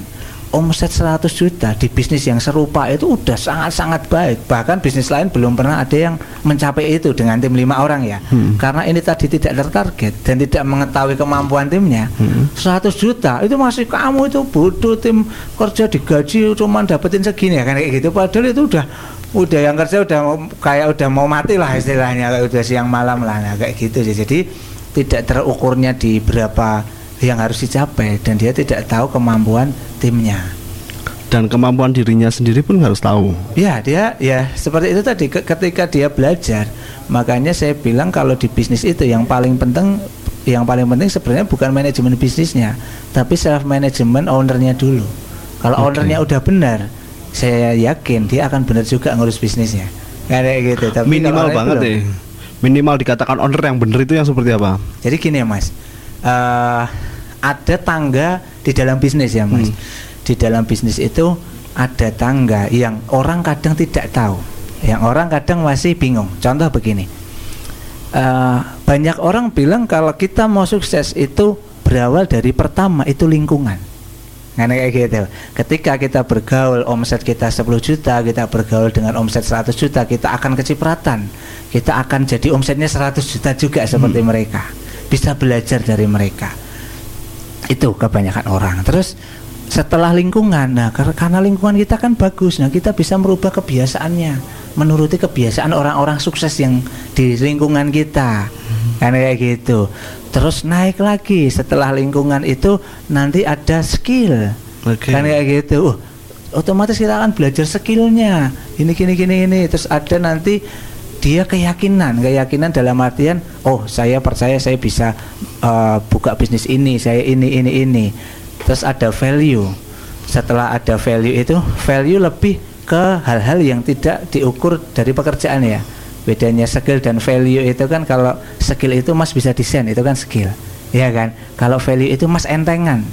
omset 100 juta di bisnis yang serupa itu udah sangat-sangat baik. Bahkan bisnis lain belum pernah ada yang mencapai itu dengan tim lima orang ya. Hmm. Karena ini tadi tidak tertarget dan tidak mengetahui kemampuan timnya. Hmm. 100 juta itu masih kamu itu butuh tim kerja digaji cuma dapetin segini ya kan kayak gitu. Padahal itu udah udah yang kerja udah mau- kayak udah mau mati lah istilahnya kayak udah siang malam lah nah, kayak gitu sih. jadi tidak terukurnya di berapa yang harus dicapai dan dia tidak tahu kemampuan timnya Dan kemampuan dirinya sendiri pun harus tahu. ya dia ya seperti itu tadi ke- ketika dia belajar makanya saya bilang kalau di bisnis itu yang paling penting yang paling penting sebenarnya bukan manajemen bisnisnya tapi self management ownernya dulu kalau Oke. ownernya udah benar saya yakin dia akan benar juga ngurus bisnisnya kayak gitu tapi Minimal banget deh. Minimal dikatakan owner yang benar itu yang seperti apa? Jadi gini ya mas, Eh, ada tangga di dalam bisnis ya mas. Hmm. Di dalam bisnis itu ada tangga yang orang kadang tidak tahu, yang orang kadang masih bingung. Contoh begini, Eh, banyak orang bilang kalau kita mau sukses itu berawal dari pertama itu lingkungan. Nah, kayak gitu. Ketika kita bergaul omset kita 10 juta, kita bergaul dengan omset 100 juta, kita akan kecipratan. Kita akan jadi omsetnya 100 juta juga seperti mereka. Bisa belajar dari mereka. Itu kebanyakan orang. Terus setelah lingkungan, nah kar- karena lingkungan kita kan bagus, nah kita bisa merubah kebiasaannya, menuruti kebiasaan orang-orang sukses yang di lingkungan kita, kan kayak gitu. Terus naik lagi setelah lingkungan itu nanti ada skill, Oke. kan kayak gitu. Uh, otomatis kita akan belajar skillnya, ini gini gini ini. Terus ada nanti dia keyakinan, keyakinan dalam artian, oh saya percaya saya bisa uh, buka bisnis ini, saya ini ini ini. Terus ada value. Setelah ada value itu, value lebih ke hal-hal yang tidak diukur dari pekerjaan ya. Bedanya skill dan value itu kan kalau skill itu Mas bisa desain, itu kan skill. Ya kan? Kalau value itu Mas entengan.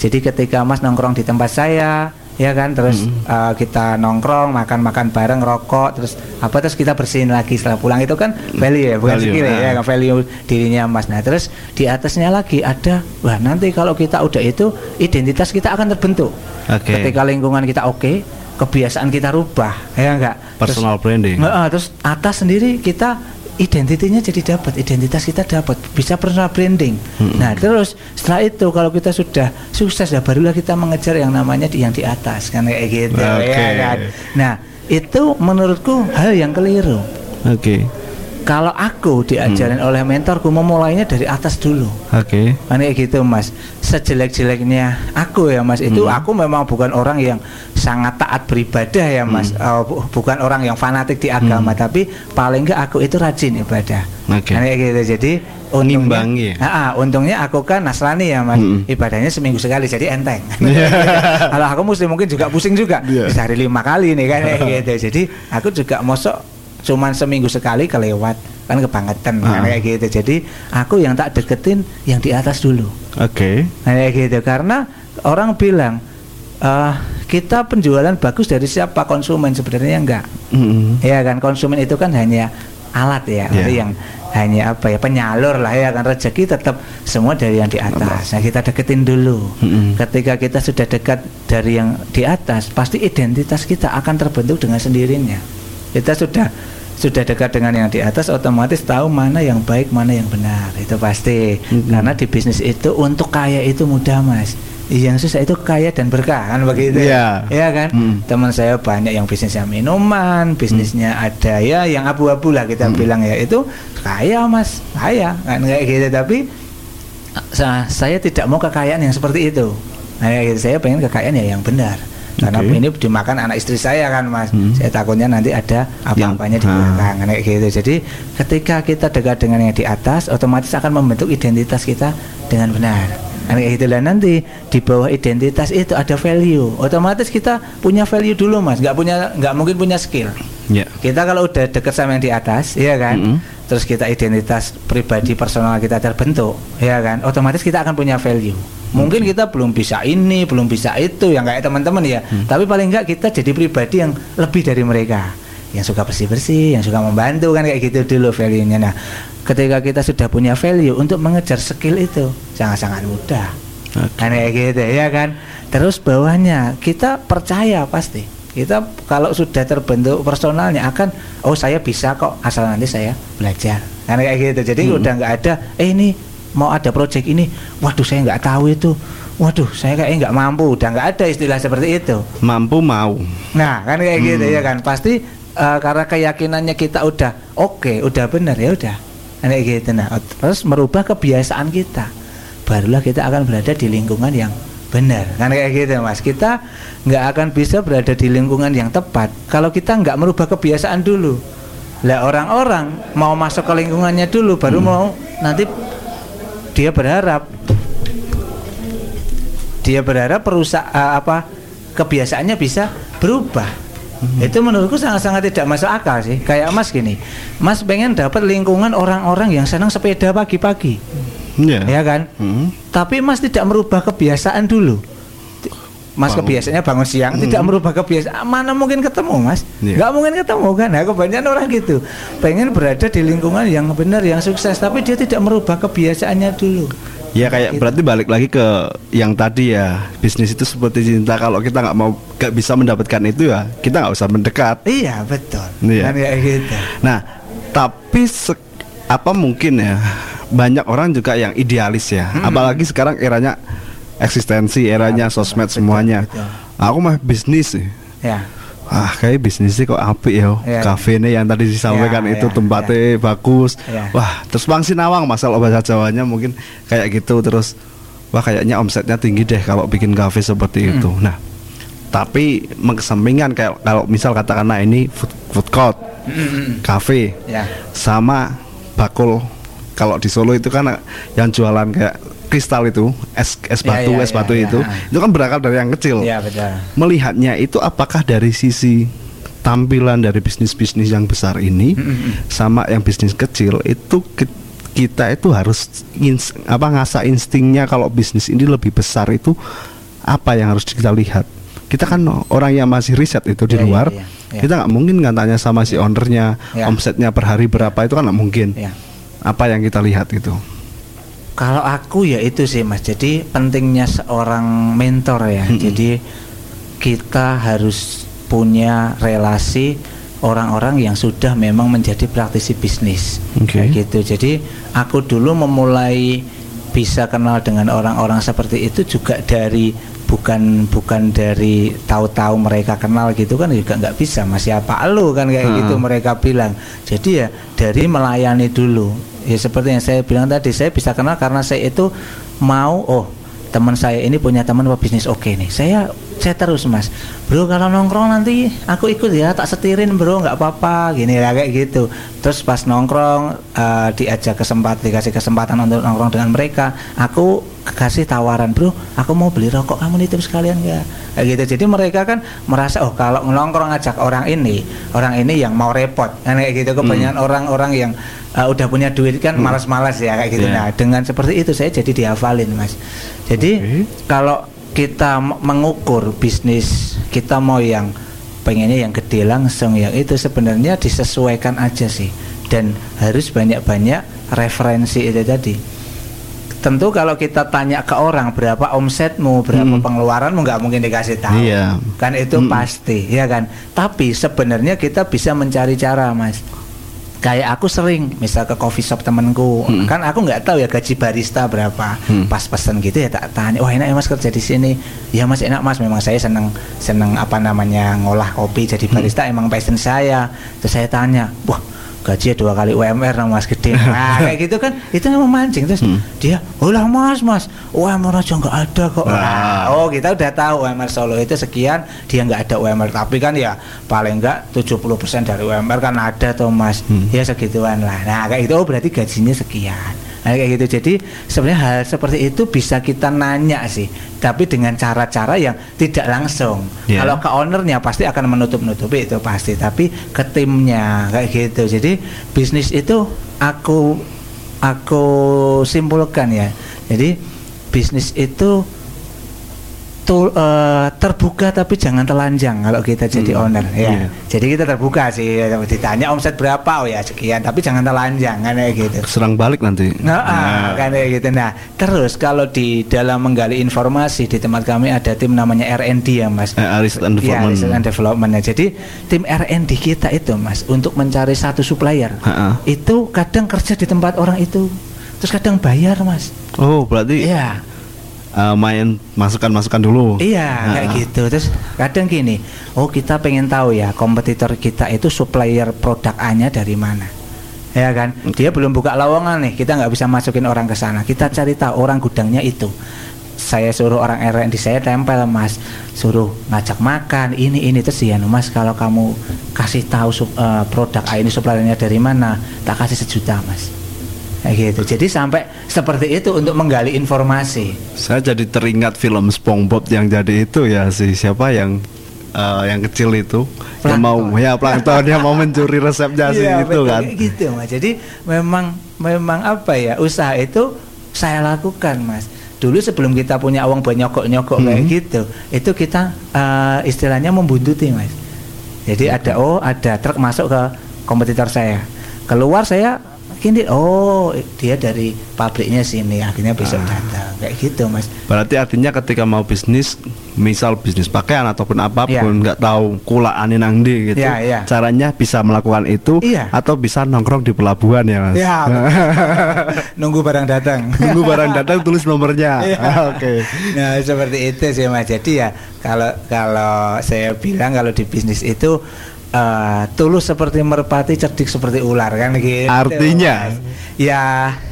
Jadi ketika Mas nongkrong di tempat saya, ya kan, terus uh, kita nongkrong, makan-makan bareng, rokok, terus apa terus kita bersihin lagi setelah pulang itu kan value ya, bukan Value, skill ya, nah. ya kan? value dirinya Mas. Nah, terus di atasnya lagi ada, wah nanti kalau kita udah itu identitas kita akan terbentuk. Oke. Ketika lingkungan kita oke, kebiasaan kita rubah, ya enggak? Personal branding. Heeh, terus atas sendiri kita identitinya jadi dapat, identitas kita dapat, bisa personal branding. Nah, terus setelah itu kalau kita sudah sukses ya barulah kita mengejar yang namanya di yang di atas kan kayak gitu Oke. ya kan. Nah, itu menurutku hal yang keliru. Oke. Kalau aku diajarin Hmm. oleh mentorku memulainya dari atas dulu Oke. Kan kayak gitu mas Sejelek-jeleknya aku ya mas Itu Hmm. aku memang bukan orang yang sangat taat beribadah ya mas Hmm. Oh, bu- Bukan orang yang fanatik di agama Tapi paling enggak aku itu rajin ibadah Oke. Kayak gitu Jadi untungnya, ya? Ah, ah, untungnya aku kan Nasrani ya mas Hmm. Ibadahnya seminggu sekali jadi enteng Kalau aku mesti mungkin juga pusing juga Iya. Bisa hari lima kali nih kan gitu Jadi aku juga mosok cuman seminggu sekali kelewat kan kebangetan kan Ah. kayak gitu jadi aku yang tak deketin yang di atas dulu Oke. kayak gitu karena orang bilang eh kita penjualan bagus dari siapa konsumen sebenarnya enggak Mm-mm. ya kan konsumen itu kan hanya alat ya. Jadi yang hanya apa ya penyalur lah ya kan rezeki tetap semua dari yang di atas nah kita deketin dulu Mm-mm. ketika kita sudah dekat dari yang di atas pasti identitas kita akan terbentuk dengan sendirinya kita sudah sudah dekat dengan yang di atas otomatis tahu mana yang baik mana yang benar. Itu pasti. Mm-mm. karena di bisnis itu untuk kaya itu mudah mas. Yang susah itu kaya dan berkah kan begitu Iya. ya kan? Mm. teman saya banyak yang bisnisnya minuman bisnisnya ada ya yang abu-abu lah kita bilang ya. Itu kaya mas. Kaya kan kayak gitu. Tapi sa- saya tidak mau kekayaan yang seperti itu. Nah, gitu. saya pengen kekayaan ya yang benar karena Oke. ini dimakan anak istri saya kan mas Hmm. saya takutnya nanti ada apa-apanya di ah. belakang kan kayak gitu jadi ketika kita dekat dengan yang di atas otomatis akan membentuk identitas kita dengan benar kan kayak gitu lah nanti di bawah identitas itu ada value otomatis kita punya value dulu mas nggak punya nggak mungkin punya skill Ya. kita kalau udah deket sama yang di atas ya kan Mm-mm. terus kita identitas pribadi personal kita terbentuk ya kan otomatis kita akan punya value mungkin kita belum bisa ini belum bisa itu yang kayak teman-teman ya. Tapi paling enggak kita jadi pribadi yang lebih dari mereka. Yang suka bersih-bersih yang suka membantu kan kayak gitu dulu value-nya. Nah ketika kita sudah punya value untuk mengejar skill itu sangat-sangat mudah. Oke. kan kayak gitu ya kan? Terus bawahnya kita percaya pasti. Kita kalau sudah terbentuk personalnya akan oh saya bisa kok asal nanti saya belajar. Kan kayak gitu. Jadi Hmm. udah nggak ada eh ini mau ada project ini waduh saya nggak tahu itu waduh saya kayaknya nggak mampu udah nggak ada istilah seperti itu Mampu mau. Nah, kan kayak gitu Hmm. ya kan. Pasti eh, karena keyakinannya kita udah oke, udah benar ya udah. Kan kayak gitu nah. Terus merubah kebiasaan kita. Barulah kita akan berada di lingkungan yang benar. Kan kayak gitu Mas. Kita nggak akan bisa berada di lingkungan yang tepat kalau kita nggak merubah kebiasaan dulu. Lah orang-orang mau masuk ke lingkungannya dulu baru mau nanti dia berharap. Dia berharap perusahaan apa kebiasaannya bisa berubah. Itu menurutku sangat-sangat tidak masuk akal sih. Kayak mas gini mas pengen dapat lingkungan orang-orang yang senang sepeda pagi-pagi. Ya. ya kan? Mm. tapi mas tidak merubah kebiasaan dulu Mas Bangun. kebiasaannya bangun siang tidak merubah kebiasaan mana mungkin ketemu mas Iya. nggak mungkin ketemu kan nah, kebanyakan orang gitu pengen berada di lingkungan yang benar yang sukses tapi dia tidak merubah kebiasaannya dulu Ya kayak Gitu. berarti balik lagi ke yang tadi ya bisnis itu seperti cinta kalau kita nggak mau nggak bisa mendapatkan itu ya kita nggak usah mendekat. iya betul Iya. kan kayak gitu Nah tapi se- apa mungkin ya banyak orang juga yang idealis ya, Hmm. apalagi sekarang eranya eksistensi, eranya betul, sosmed betul, semuanya. betul. Aku mah bisnis sih. ya Ah, kayak bisnisnya kok apik ya. Iya. Kafe yang tadi disampaikan Iya, itu iya, tempatnya bagus. Iya. Wah, terus Bang Sinawang masalah bahasa Jawanya mungkin kayak gitu terus wah kayaknya omsetnya tinggi deh kalau bikin kafe seperti Hmm. itu. Nah, tapi mengesampingkan kayak kalau misal katakanlah ini food, food court, kafe ya sama bakul kalau di Solo itu kan yang jualan kayak kristal itu es es Ya, batu ya, es ya, batu ya. itu itu kan berakar dari yang kecil. Ya betul. Melihatnya itu apakah dari sisi tampilan dari bisnis-bisnis yang besar ini sama yang bisnis kecil itu ki- kita itu harus ins- apa ngasah instingnya kalau bisnis ini lebih besar itu apa yang harus kita lihat. Kita kan orang yang masih riset itu di Ya, ya, luar ya, ya. kita nggak mungkin nggak tanya sama si ownernya Ya. omsetnya per hari berapa itu kan nggak mungkin. Ya. Apa yang kita lihat itu Kalau aku ya itu sih mas. Jadi pentingnya seorang mentor ya. Mm-mm. Jadi kita harus punya relasi orang-orang yang sudah memang menjadi praktisi bisnis. Oke. Kayak gitu. Jadi aku dulu memulai bisa kenal dengan orang-orang seperti itu juga dari bukan bukan dari tahu-tahu mereka kenal gitu kan juga nggak bisa mas siapa lu kan kayak Hmm. gitu mereka bilang jadi ya dari melayani dulu ya seperti yang saya bilang tadi saya bisa kenal karena saya itu mau oh teman saya ini punya teman bisnis oke nih. Saya saya terus mas. Bro kalau nongkrong nanti aku ikut ya tak setirin bro nggak apa-apa gini lah kayak gitu. Terus pas nongkrong eh, diajak kesempatan dikasih kesempatan untuk nongkrong dengan mereka aku kasih tawaran bro aku mau beli rokok kamu nitip sekalian nggak? Kayak gitu. Jadi mereka kan merasa oh kalau nongkrong ngajak orang ini orang ini yang mau repot. Kan kayak gitu kebanyakan orang-orang yang eh, udah punya duit kan malas-malas ya kayak gitu. Yeah. nah dengan seperti itu saya jadi dihafalin mas. Jadi Oke. kalau kita mengukur bisnis kita mau yang pengennya yang gede langsung yang itu sebenarnya disesuaikan aja sih. Dan harus banyak-banyak referensi itu tadi. Tentu kalau kita tanya ke orang berapa omsetmu? Berapa Hmm. pengeluaranmu? Nggak mungkin dikasih tahu. Iya. kan itu Hmm. pasti ya kan? Tapi sebenarnya kita bisa mencari cara mas kayak aku sering misal ke coffee shop temenku Hmm. kan aku nggak tahu ya gaji barista berapa Hmm. pas pesen gitu ya tak tanya wah enak ya mas kerja di sini ya mas enak mas memang saya seneng seneng apa namanya ngolah kopi jadi Hmm. barista emang passion saya terus saya tanya wah gaji dua kali UMR nah mas gede nah kayak gitu kan itu yang memancing terus Hmm. dia olah mas mas UMR aja nggak ada kok. Nah, oh kita udah tahu UMR Solo itu sekian dia nggak ada UMR tapi kan ya paling nggak 70% dari UMR kan ada tuh mas. Hmm. ya segituan lah. Nah kayak gitu oh berarti gajinya sekian nah kayak gitu. Jadi sebenarnya hal seperti itu bisa kita nanya sih. Tapi dengan cara-cara yang tidak langsung. Ya. kalau ke ownernya pasti akan menutup-nutupi itu pasti. Tapi ke timnya kayak gitu. Jadi bisnis itu aku aku simpulkan ya. Jadi bisnis itu tul- eh, terbuka tapi jangan telanjang kalau kita jadi Hmm, owner ya iya. jadi kita terbuka sih ditanya omset berapa oh ya sekian tapi jangan telanjang kan kayak gitu serang balik nanti Nah, ah, kan kayak gitu. Nah, terus kalau di dalam menggali informasi di tempat kami ada tim namanya R&D ya, Mas. Eh, Research and Ya. Research and Development. Nah, Jadi tim R&D kita itu, Mas, untuk mencari satu supplier, Ha-ha. itu kadang kerja di tempat orang itu, terus kadang bayar, Mas. oh berarti Iya. Eh, main masukan-masukan dulu Iya, kayak Ha-ha. gitu. Terus kadang gini, oh kita pengen tahu ya kompetitor kita itu supplier produk A-nya dari mana. Ya kan, dia belum buka lowongan nih, kita nggak bisa masukin orang ke sana. Kita cari tahu orang gudangnya itu. Saya suruh orang R&D saya tempel mas, suruh ngajak makan ini ini terus ya mas kalau kamu kasih tahu eh, produk A ini suppliernya dari mana, tak kasih sejuta mas. Kayak gitu. Jadi sampai seperti itu untuk menggali informasi. Saya jadi teringat film SpongeBob yang jadi itu ya si siapa yang eh, yang kecil itu yang mau Plankton. ya plankton yang mau mencuri resepnya sih Iya, itu betul, kan. gitu mas jadi memang memang apa ya usaha itu saya lakukan mas dulu sebelum kita punya uang buat nyokok nyokok kayak Hmm. gitu itu kita eh, istilahnya membuntuti mas jadi ada oh ada truk masuk ke kompetitor saya keluar saya gini oh dia dari pabriknya sini akhirnya besok Ah. datang kayak gitu mas Berarti artinya ketika mau bisnis, misal bisnis pakaian ataupun apa pun Iya. nggak tahu kulaane nang ndi gitu. Iya, iya. Caranya bisa melakukan itu Iya. atau bisa nongkrong di pelabuhan ya, Mas. ya nunggu barang datang Tunggu barang datang tulis nomornya. Ah, Oke. Nah seperti itu sih mas. Jadi ya kalau kalau saya bilang kalau di bisnis itu eh, tulus seperti merpati, cerdik seperti ular kan gitu. Artinya? Mas. Ya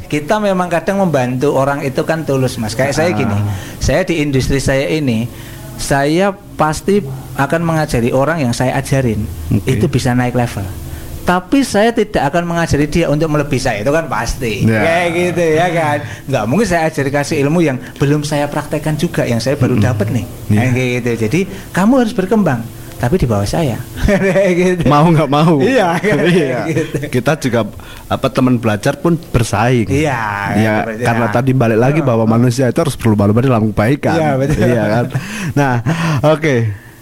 kita memang kadang membantu orang itu kan tulus mas. Kayak saya gini, Ah. saya di industri saya ini saya pasti akan mengajari orang yang saya ajarin Oke. itu bisa naik level. Tapi saya tidak akan mengajari dia untuk melebihi saya itu kan pasti Ya. kayak gitu ya kan. Nggak mungkin saya ajari kasih ilmu yang belum saya praktekkan juga yang saya baru Mm-mm. dapat nih. Iya. Kayak gitu. Jadi kamu harus berkembang tapi di bawah saya. Gitu. Mau nggak mau. Iya, Iya. gitu. Kita juga apa teman belajar pun bersaing. Iya, Ya, seperti- karena ya. tadi balik lagi bahwa manusia itu harus berlomba-lomba dalam kebaikan. Iya, betul. Iya kan. Nah, oke.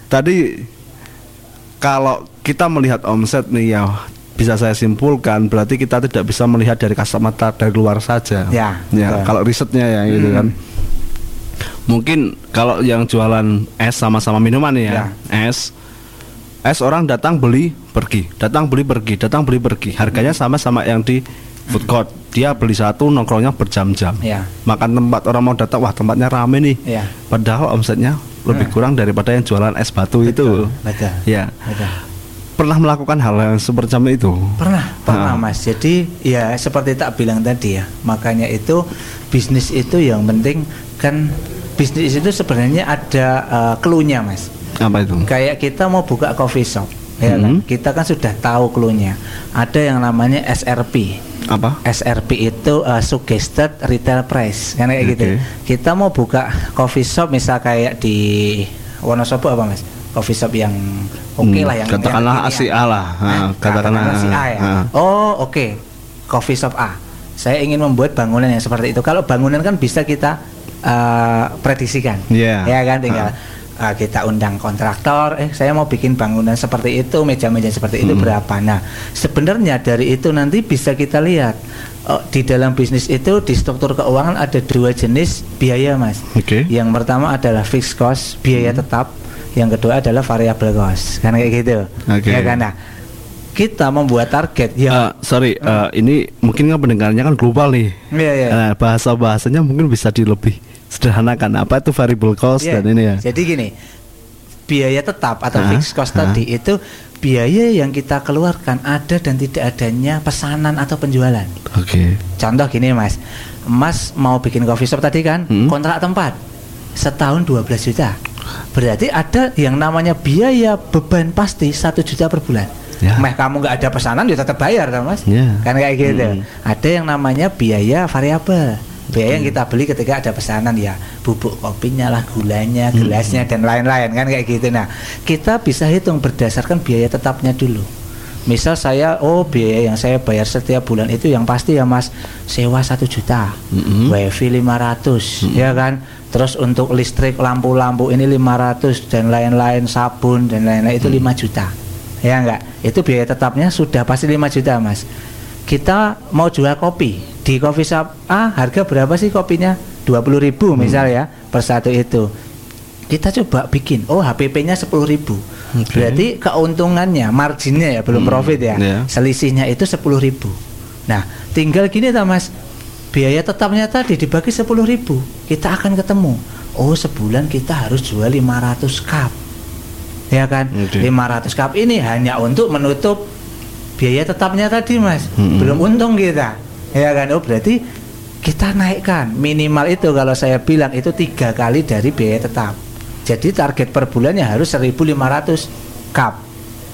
Tadi kalau kita melihat omset nih ya bisa saya simpulkan berarti kita tidak bisa melihat dari kacamata dari luar saja. Ya, Ya, betul. kalau risetnya ya gitu Hmm. kan. Mungkin kalau yang jualan es sama-sama minuman nih ya, es es orang datang beli pergi, datang beli pergi, datang beli pergi. Harganya sama sama yang di food court. Dia beli satu nongkrongnya berjam-jam. Ya. Makan tempat orang mau datang, wah tempatnya rame nih. Ya. Padahal omsetnya lebih Hmm. kurang daripada yang jualan es batu itu. Betul. Ya. Betul. Pernah melakukan hal yang seperti itu? Pernah, pernah Ah. Mas. Jadi ya seperti tak bilang tadi ya. Makanya itu bisnis itu yang penting kan bisnis itu sebenarnya ada uh, clue-nya Mas. Apa itu? Kayak kita mau buka coffee shop, ya kan? Mhm. Kita kan sudah tahu clue-nya. Ada yang namanya SRP. Apa? SRP itu uh, suggested retail price kan kayak gitu. Oke. Kita mau buka coffee shop misal kayak di Wonosobo apa Mas? Coffee shop yang oke Hmm, lah yang katakanlah yang kekinian. ASIA lah. Hah? Ah, katakanlah, si A ya. ah. Oh, oke. Coffee shop A. Saya ingin membuat bangunan yang seperti itu. Kalau bangunan kan bisa kita uh, prediksikan. Iya. Ya kan tinggal Ah. Uh, kita undang kontraktor, eh saya mau bikin bangunan seperti itu, meja-meja seperti itu Hmm. berapa. Nah, sebenarnya dari itu nanti bisa kita lihat oh, di dalam bisnis itu di struktur keuangan ada dua jenis biaya, Mas. Oke. Yang pertama adalah fixed cost, biaya Hmm. tetap. Yang kedua adalah variable cost. Kan kayak gitu. Oke. Ya kan? Nah, kita membuat target ya. Eh, sorry, eh, ini mungkin kan pendengarnya kan global nih. Iya, iya. Nah, bahasa bahasanya mungkin bisa di lebih sederhanakan. Apa itu variable cost Iya. dan ini ya? Jadi gini, biaya tetap atau Hah? fixed cost Hah? tadi itu biaya yang kita keluarkan ada dan tidak adanya pesanan atau penjualan. Oke. Contoh gini Mas, Mas mau bikin coffee shop tadi kan, Hmm. kontrak tempat setahun 12 juta. Berarti ada yang namanya biaya beban pasti satu juta per bulan. Ya. Meh kamu nggak ada pesanan ya tetap bayar kan Mas? Ya. Kan kayak gitu. Hmm. Ada yang namanya biaya variabel. Biaya yang kita beli ketika ada pesanan ya, bubuk kopinya lah, gulanya, Hmm. gelasnya dan lain-lain kan kayak gitu. Nah, kita bisa hitung berdasarkan biaya tetapnya dulu. Misal saya, oh biaya yang saya bayar setiap bulan itu yang pasti ya mas, sewa satu juta, Mm-mm. wifi 500, ya kan. Terus untuk listrik, lampu-lampu ini 500 dan lain-lain, sabun dan lain-lain itu 5 juta, ya enggak. Itu biaya tetapnya sudah pasti 5 juta mas. Kita mau jual kopi di coffee shop A, harga berapa sih kopinya? 20.000 ribu misal ya per satu itu. Kita coba bikin. Oh HPP-nya 10.000 ribu. Oke. berarti keuntungannya marginnya ya belum Hmm, profit ya iya. selisihnya itu 10.000 ribu. Nah tinggal gini ta mas. Biaya tetapnya tadi dibagi 10.000 ribu. Kita akan ketemu. Oh sebulan kita harus jual 500 cup. Ya kan? Oke. 500 cup ini hanya untuk menutup biaya tetapnya tadi mas. Mm-mm. belum untung kita ya kan? Oh berarti kita naikkan. Minimal itu kalau saya bilang itu tiga kali dari biaya tetap. Jadi target per bulannya harus 1500 cup.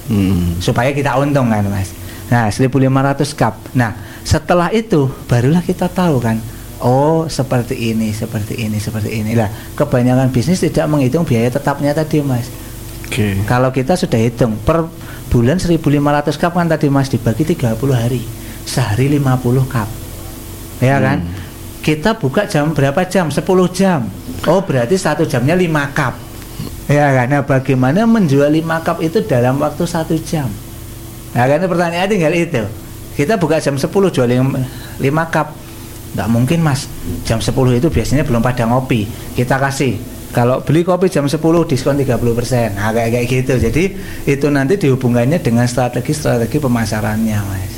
Hmm. supaya kita untung kan mas? Nah 1500 cup. Nah setelah itu barulah kita tahu kan oh seperti ini seperti ini seperti ini. Lah kebanyakan bisnis tidak menghitung biaya tetapnya tadi mas. Oke. kalau kita sudah hitung per bulan 1500 cup kan tadi Mas dibagi 30 hari. Sehari 50 cup. Ya kan? Hmm. Kita buka jam berapa jam? 10 jam. Oh, berarti satu jamnya 5 cup. Ya kan? Nah, bagaimana menjual 5 cup itu dalam waktu satu jam? Nah, kan pertanyaan tinggal itu. Kita buka jam 10 jual 5 cup. Nggak mungkin mas Jam 10 itu biasanya belum pada ngopi Kita kasih Kalau beli kopi jam 10 diskon 30% Nah kayak, kayak gitu Jadi itu nanti dihubungannya dengan strategi-strategi pemasarannya mas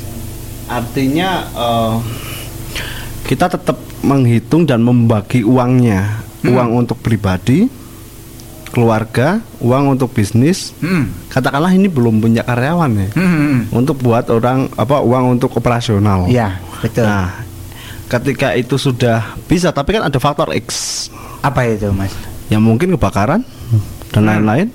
Artinya eh, kita tetap menghitung dan membagi uangnya, Hmm. uang untuk pribadi, keluarga, uang untuk bisnis. hmm. Katakanlah ini belum punya karyawan ya. Hmm, hmm, hmm. Untuk buat orang apa uang untuk operasional. Ya betul Nah, ketika itu sudah bisa, tapi kan ada faktor X Apa itu mas? yang mungkin kebakaran dan Hmm. lain-lain,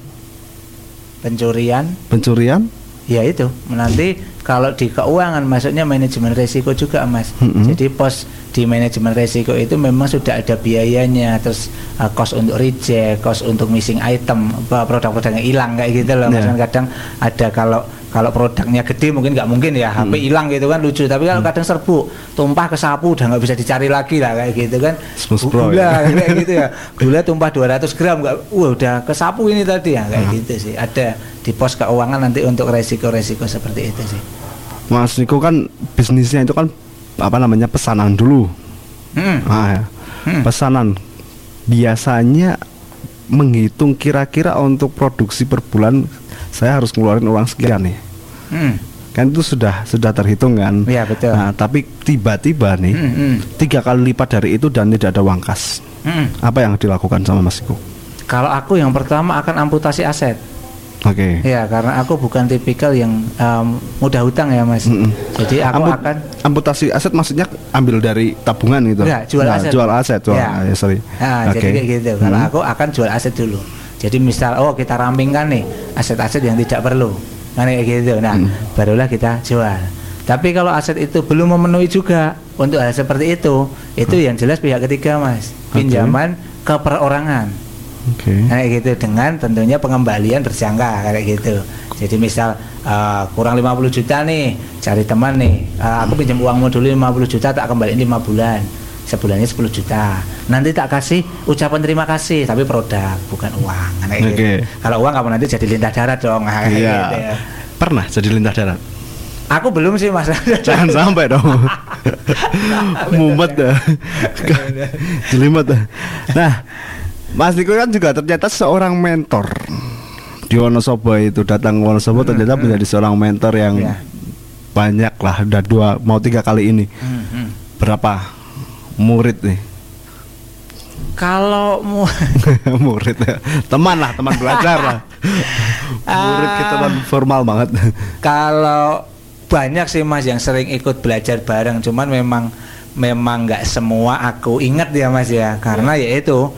Pencurian pencurian. Ya itu nanti kalau di keuangan masuknya manajemen resiko juga mas. Mm-mm. Jadi pos di manajemen resiko itu memang sudah ada biayanya, terus uh, cost untuk reject, cost untuk missing item, produk-produk yang hilang kayak gitu loh. Mas Ya. kan kadang ada kalau kalau produknya gede mungkin nggak mungkin ya HP hilang gitu kan lucu tapi kalau kadang serbu tumpah ke sapu udah nggak bisa dicari lagi lah kayak gitu kan gula ya. kayak gitu ya gula tumpah 200 gram nggak wah udah ke sapu ini tadi ya kayak gitu sih ada di pos keuangan nanti untuk resiko-resiko seperti itu sih Mas Niko kan bisnisnya itu kan apa namanya pesanan dulu. Hmm. Nah, ya. Hmm. pesanan biasanya menghitung kira-kira untuk produksi per bulan saya harus ngeluarin uang sekian nih. Hmm. kan itu sudah sudah terhitung kan Iya, betul. nah tapi tiba-tiba nih Mm, mm. tiga kali lipat dari itu dan tidak ada uang kas Mm. apa yang dilakukan sama Mas Iko Kalau aku yang pertama akan amputasi aset. oke Ya, karena aku bukan tipikal yang em, mudah hutang ya, Mas. Mm-mm. Jadi aku Amput- akan amputasi aset maksudnya ambil dari tabungan gitu Enggak, jual Nah, aset. jual aset jual Ya. ya, sorry Nah, Oke. jadi kayak gitu. Kalau Hmm. aku akan jual aset dulu. Jadi misal oh kita rampingkan nih aset-aset yang tidak perlu. Kan kayak gitu. Nah, Hmm. barulah kita jual. Tapi kalau aset itu belum memenuhi juga untuk hal seperti itu, itu yang jelas pihak ketiga, Mas. Hmm. Pinjaman ke perorangan. oke Kayak gitu dengan tentunya pengembalian berjangka kayak gitu. Jadi misal eh, kurang 50 juta nih, cari teman nih, eh, aku pinjam uangmu dulu 50 juta tak kembaliin 5 bulan. Sebulannya 10 juta. Nanti tak kasih ucapan terima kasih, tapi produk bukan uang. Kayak gitu. Oke. Kalau uang kamu nanti jadi lintah darat dong. Kayak iya gitu ya. pernah jadi lintah darat Aku belum sih Mas. jangan sampai dong mumet dah jelimet dah nah Mas Niko kan juga ternyata seorang mentor di Wonosobo itu datang ke Wonosobo ternyata menjadi seorang mentor yang Iya. banyak lah udah dua mau tiga kali ini Hmm, hmm. berapa murid nih. Kalau mu murid ya. teman lah teman belajar lah. Murid kita kan formal banget. Kalau banyak sih mas yang sering ikut belajar bareng, cuman memang memang nggak semua aku ingat ya mas ya, karena ya itu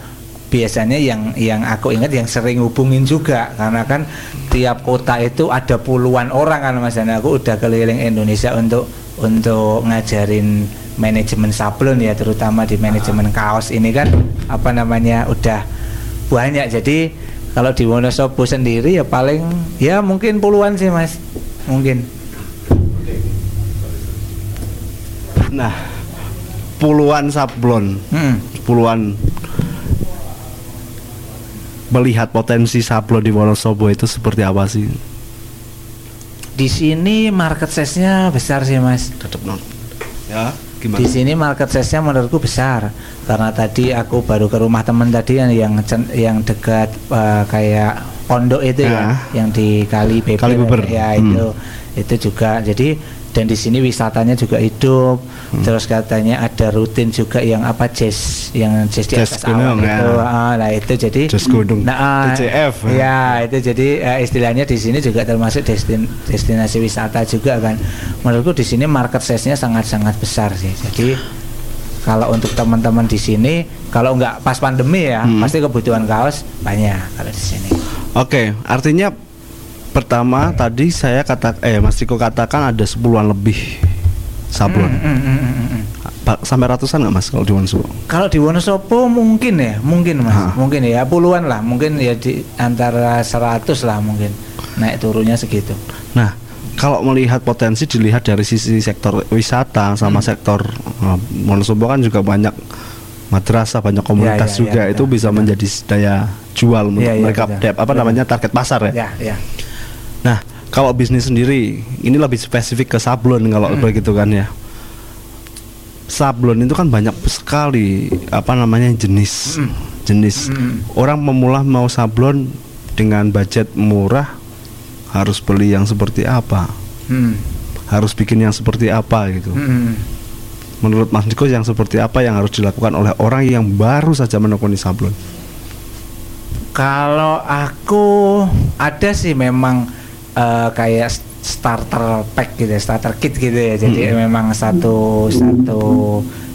biasanya yang yang aku ingat yang sering hubungin juga, karena kan tiap kota itu ada puluhan orang kan mas. Dan aku udah keliling Indonesia untuk untuk ngajarin manajemen sablon ya, terutama di manajemen kaos ini kan apa namanya udah banyak jadi kalau di Wonosobo sendiri ya paling ya mungkin puluhan sih mas mungkin nah puluhan sablon Hmm. puluhan melihat potensi sablon di Wonosobo itu seperti apa sih? di sini market size-nya besar sih mas Tetap non. Ya, di gimana? sini market size-nya menurutku besar karena tadi aku baru ke rumah teman tadi yang yang, yang dekat eh, kayak pondok itu ya, Ya. yang di Kali Beber, Kali Beber. ya Hmm. itu itu juga jadi dan di sini wisatanya juga hidup Hmm. terus katanya ada rutin juga yang apa jazz yang jazz di atas awan gunung, ya. itu Ah, nah itu jadi Jazz gunung. nah ah, TCF. ya itu jadi eh, istilahnya di sini juga termasuk destin, destinasi wisata juga kan menurutku di sini market size-nya sangat-sangat besar sih jadi kalau untuk teman-teman di sini kalau nggak pas pandemi ya Hmm. pasti kebutuhan kaos banyak kalau di sini Oke, artinya pertama tadi saya kata eh Mas Riko katakan ada sepuluhan lebih sablon. Hmm, hmm, hmm, hmm, hmm. Pak sampai ratusan nggak Mas kalau di Wonosobo? Kalau di Wonosobo mungkin ya, mungkin mas, Hah. mungkin ya puluhan lah, mungkin ya di antara 100 lah mungkin naik turunnya segitu. Nah, kalau melihat potensi dilihat dari sisi sektor wisata sama Hmm. sektor eh, Wonosobo kan juga banyak madrasah, banyak komunitas ya, juga ya, itu betul, bisa betul. menjadi daya jual untuk Ya, ya, mereka dep- apa Betul. namanya target pasar ya. Ya, ya. Nah, kalau bisnis sendiri ini lebih spesifik ke sablon kalau Hmm. begitu kan ya. Sablon itu kan banyak sekali apa namanya jenis Hmm. jenis. Hmm. Orang pemula mau sablon dengan budget murah harus beli yang seperti apa? Hmm. Harus bikin yang seperti apa gitu. Hmm. Menurut Mas Niko yang seperti apa yang harus dilakukan oleh orang yang baru saja menekuni sablon? Kalau aku ada sih memang eh, kayak starter pack gitu, ya, starter kit gitu ya. Jadi Hmm. memang satu satu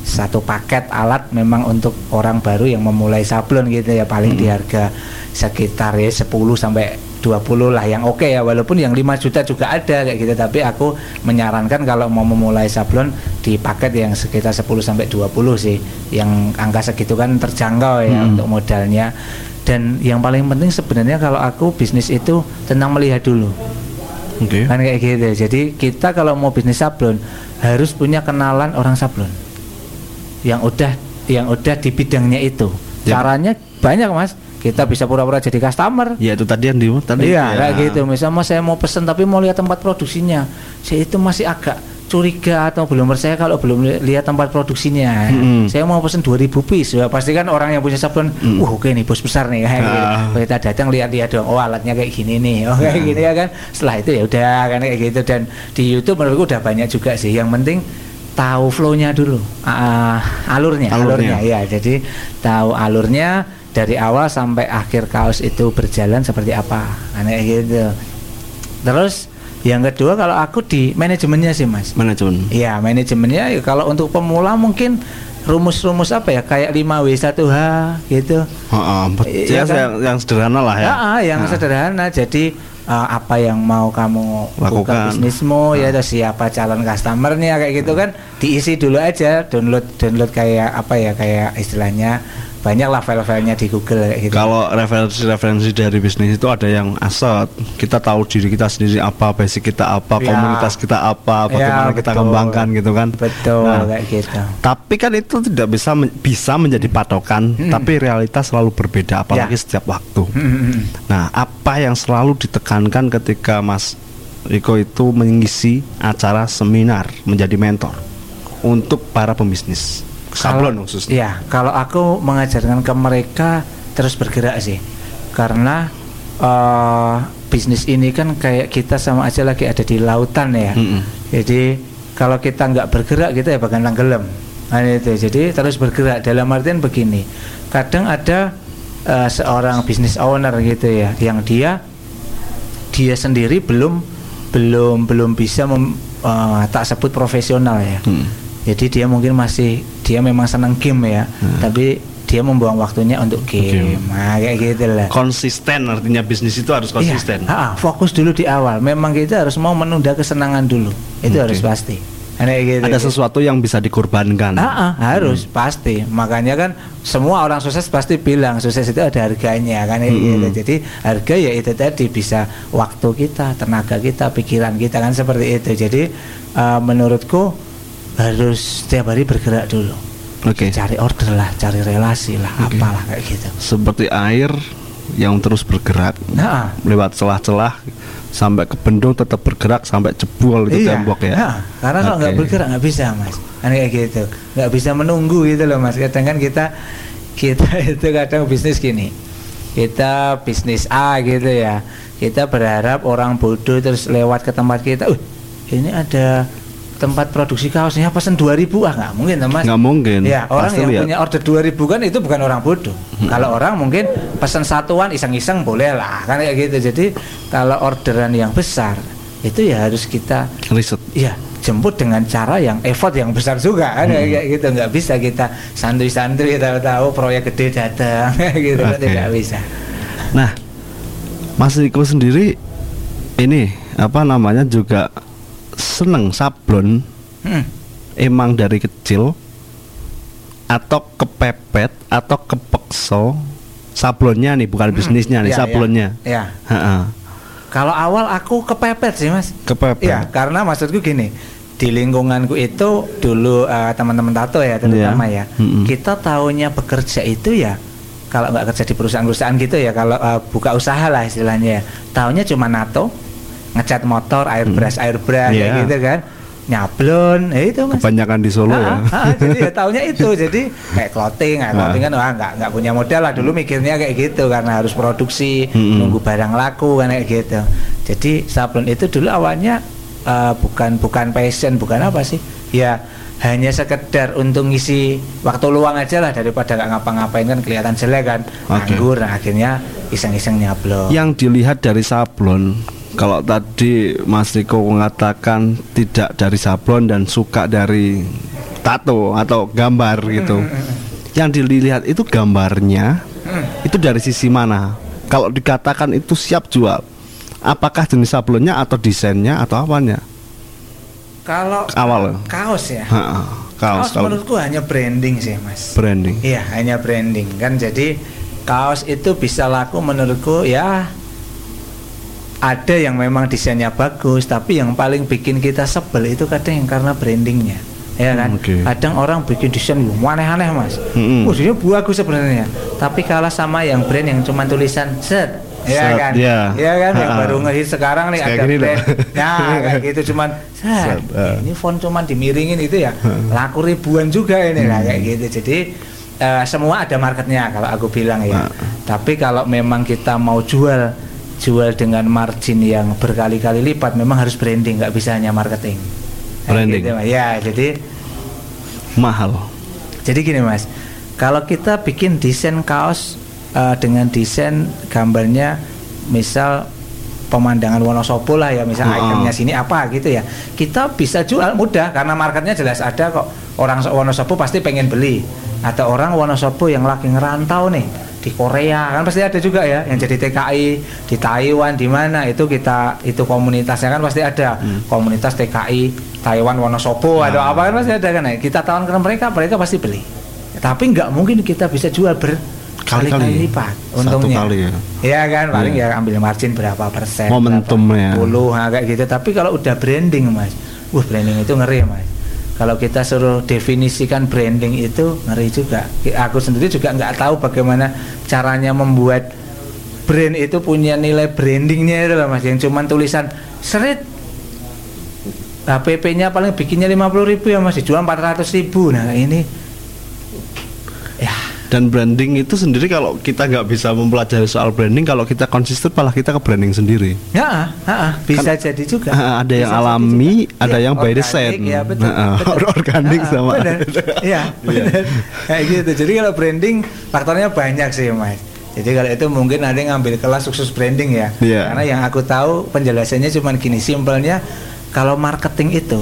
satu paket alat memang untuk orang baru yang memulai sablon gitu ya paling di harga sekitar ya 10 sampai 20 lah yang oke ya walaupun yang 5 juta juga ada kayak gitu tapi aku menyarankan kalau mau memulai sablon di paket yang sekitar 10 sampai 20 sih yang angka segitu kan terjangkau ya Hmm. untuk modalnya dan yang paling penting sebenarnya kalau aku bisnis itu tentang melihat dulu Oke. kan kayak gitu jadi kita kalau mau bisnis sablon harus punya kenalan orang sablon yang udah yang udah di bidangnya itu Ya. caranya banyak mas kita bisa pura-pura jadi customer Ya itu tadi yang di tadi. Iya, ya. kayak gitu. Misalnya mas saya mau pesen tapi mau lihat tempat produksinya, saya itu masih agak curiga atau belum percaya kalau belum li- lihat tempat produksinya. Mm-mm. Saya mau pesen 2000 piece. Ya, pasti kan orang yang punya sablon, Mm. wah oke nih bos besar nih kayak gitu. Ah. Kita datang lihat-lihat dong, oh alatnya kayak gini nih, oh kayak gini ya kan. Setelah itu ya udah kan kayak gitu dan di YouTube menurutku udah banyak juga sih. Yang penting tahu flow-nya dulu, Ah, alurnya, Alurnya. alurnya, ya. Jadi tahu alurnya dari awal sampai akhir kaos itu berjalan seperti apa, kan kayak gitu. Terus yang kedua kalau aku di manajemennya sih mas, manajemen Iya manajemennya ya kalau untuk pemula mungkin rumus-rumus apa ya kayak 5W1H gitu. Heeh, bet- Iya ya, kan? yang, yang sederhana lah ya ah, yang Nah, sederhana. Jadi eh, apa yang mau kamu buka Lakukan. bisnismu ya terus siapa calon customernya kayak gitu kan diisi dulu aja download download kayak apa ya kayak istilahnya banyak lah file-filenya di Google kayak gitu. Kalau referensi-referensi dari bisnis itu ada yang aset, kita tahu diri kita sendiri apa, basic kita apa, Ya. komunitas kita apa, bagaimana Ya, kita kembangkan gitu kan. Betul Nah, kayak gitu. Tapi kan itu tidak bisa men- bisa menjadi patokan, Hmm. tapi realitas selalu berbeda apalagi Ya. setiap waktu. Hmm, Nah, apa yang selalu ditekankan ketika Mas Riko itu mengisi acara seminar menjadi mentor untuk para pembisnis sablon Kalau- khususnya. Iya, kalau aku mengajarkan ke mereka terus bergerak sih, karena eh, bisnis ini kan kayak kita sama aja lagi ada di lautan ya. Mm-mm. Jadi kalau kita nggak bergerak kita ya bakal tenggelam. Nah, itu. Jadi terus bergerak dalam artian begini. Kadang ada eh, seorang business owner gitu ya, yang dia dia sendiri belum belum belum bisa mem- eh, tak sebut profesional ya. Hmm. Jadi dia mungkin masih dia memang senang game ya, tapi dia membuang waktunya untuk game. Game. Nah, kayak gitu lah. Konsisten artinya bisnis itu harus konsisten. Iya, ah, fokus dulu di awal. Memang kita harus mau menunda kesenangan dulu. Itu Oke. harus pasti. Nah, gitu. Ada sesuatu yang bisa dikorbankan. Ah, ah, harus pasti. Makanya kan semua orang sukses pasti bilang sukses itu ada harganya kan kayak Hmm. gitu. Jadi harga ya itu tadi bisa waktu kita, tenaga kita, pikiran kita kan seperti itu. Jadi eh, menurutku harus setiap hari bergerak dulu. Oke. Cari order lah, cari relasi lah, Oke. apalah kayak gitu. Seperti air yang terus bergerak Nah, lewat celah-celah sampai ke bendung tetap bergerak sampai jebol itu tembok ya. Nah, karena kalau nggak bergerak nggak bisa mas, kan kayak gitu, nggak bisa menunggu gitu loh mas. Kadang kan kita kita itu kadang bisnis gini, kita bisnis A gitu ya, kita berharap orang bodoh terus lewat ke tempat kita, uh ini ada tempat produksi kaosnya pesen 2000 ah nggak mungkin tuh, mas. Nggak mungkin. Ya orang Pasti yang lihat. punya order 2000 kan itu bukan orang bodoh. Kalau orang mungkin pesan satuan iseng-iseng boleh lah kan kayak gitu. Jadi kalau orderan yang besar itu ya harus kita Riset. ya jemput dengan cara yang effort yang besar juga kan kayak gitu nggak bisa kita santuy-santuy tahu-tahu proyek gede datang gitu kan Oke. tidak bisa. Nah, Mas Riko sendiri ini apa namanya juga seneng sablon Hmm. emang dari kecil atau kepepet atau kepekso sablonnya nih bukan bisnisnya nih Ya, ya. sablonnya. Ya. Ha-ha. Kalau awal aku kepepet sih mas. Kepepet. Ya, karena maksudku gini, di lingkunganku itu dulu eh, teman-teman tato ya terutama Iya. ya. Mm-mm. Kita taunya bekerja itu ya kalau nggak kerja di perusahaan-perusahaan gitu ya, kalau eh, buka usaha lah istilahnya ya. Taunya cuma nato, ngecat motor, airbrush, airbrush kayak Iya. gitu kan. Nyablon, ya itu mas. Kebanyakan di Solo Ah, ya. ah, jadi ya taunya itu jadi kayak clothing, kayak Ah. clothing kan wah nggak nggak punya modal lah dulu mikirnya kayak gitu karena harus produksi Mm-mm. nunggu barang laku kan kayak gitu. Jadi sablon itu dulu awalnya eh, bukan bukan passion bukan apa sih ya hanya sekedar untuk ngisi waktu luang aja lah daripada nggak ngapa-ngapain kan kelihatan jelek kan Oke. nganggur nah, akhirnya iseng-iseng nyablon. Yang dilihat dari sablon, kalau tadi Mas Riko mengatakan tidak dari sablon dan suka dari tato atau gambar gitu. Yang dilihat itu gambarnya, itu dari sisi mana? Kalau dikatakan itu siap jual, apakah jenis sablonnya atau desainnya atau apanya? Kalau Awal. kaos ya. Ha, Kaos, kaos, kalau menurutku hanya branding sih mas. branding. Iya, hanya branding kan. Jadi kaos itu bisa laku menurutku ya ada yang memang desainnya bagus, tapi yang paling bikin kita sebel itu kadang yang karena brandingnya. Ya kan? Hmm, oke. Kadang orang bikin desain yang aneh-aneh, Mas. Dia bagus sebenarnya. Tapi kalah sama yang brand yang cuma tulisan set Ya Set, kan, ya. ya kan yang Ha-ha. baru ngehit sekarang nih Kayak ada brand, nah kayak gitu cuman, set, Set, ah. ini font cuman dimiringin itu ya, laku ribuan juga ini lah kayak gitu. Jadi eh, semua ada marketnya kalau aku bilang ya. Nah. Tapi kalau memang kita mau jual, jual dengan margin yang berkali-kali lipat, memang harus branding, nggak bisa hanya marketing. Branding. gitu, Mas. ya, jadi mahal jadi gini mas, kalau kita bikin desain kaos eh, dengan desain gambarnya, misal pemandangan Wonosobo lah ya, misal Oh. ikonnya sini apa gitu ya, kita bisa jual mudah karena marketnya jelas ada kok. Orang Wonosobo pasti pengen beli. Ada orang Wonosobo yang lagi ngerantau nih di Korea kan pasti ada juga ya yang jadi TKI di Taiwan di mana itu kita itu komunitasnya kan pasti ada komunitas TKI Taiwan Wonosobo atau Nah. apa kan pasti ada kan ya. kita tawarkan mereka mereka pasti beli tapi nggak mungkin kita bisa jual berkali-kali Kali-kali. lipat Satu untungnya kali ya. Iya kan paling Iya. ya ambil margin berapa persen Momentumnya. puluh nah, kayak gitu tapi kalau udah branding mas wah branding itu ngeri mas kalau kita suruh definisikan branding itu ngeri juga. Aku sendiri juga nggak tahu bagaimana caranya membuat brand itu punya nilai brandingnya itu loh mas. Yang cuman tulisan seret. HPP-nya paling bikinnya 50.000 ribu ya mas. Dijual 400.000 ribu. Nah ini dan branding itu sendiri kalau kita nggak bisa mempelajari soal branding kalau kita konsisten malah kita ke branding sendiri Ya, ah, ah, bisa jadi juga. Ah, ada yang Bisa jadi alami, juga. ada Iya, yang by design. Ya, betul. Betul. organik sama- benar. Iya, benar. Kayak gitu. Jadi kalau branding faktornya banyak sih, Mas. Jadi kalau itu mungkin ada yang ngambil kelas khusus branding ya. Iya. Karena yang aku tahu penjelasannya cuma gini, simpelnya kalau marketing itu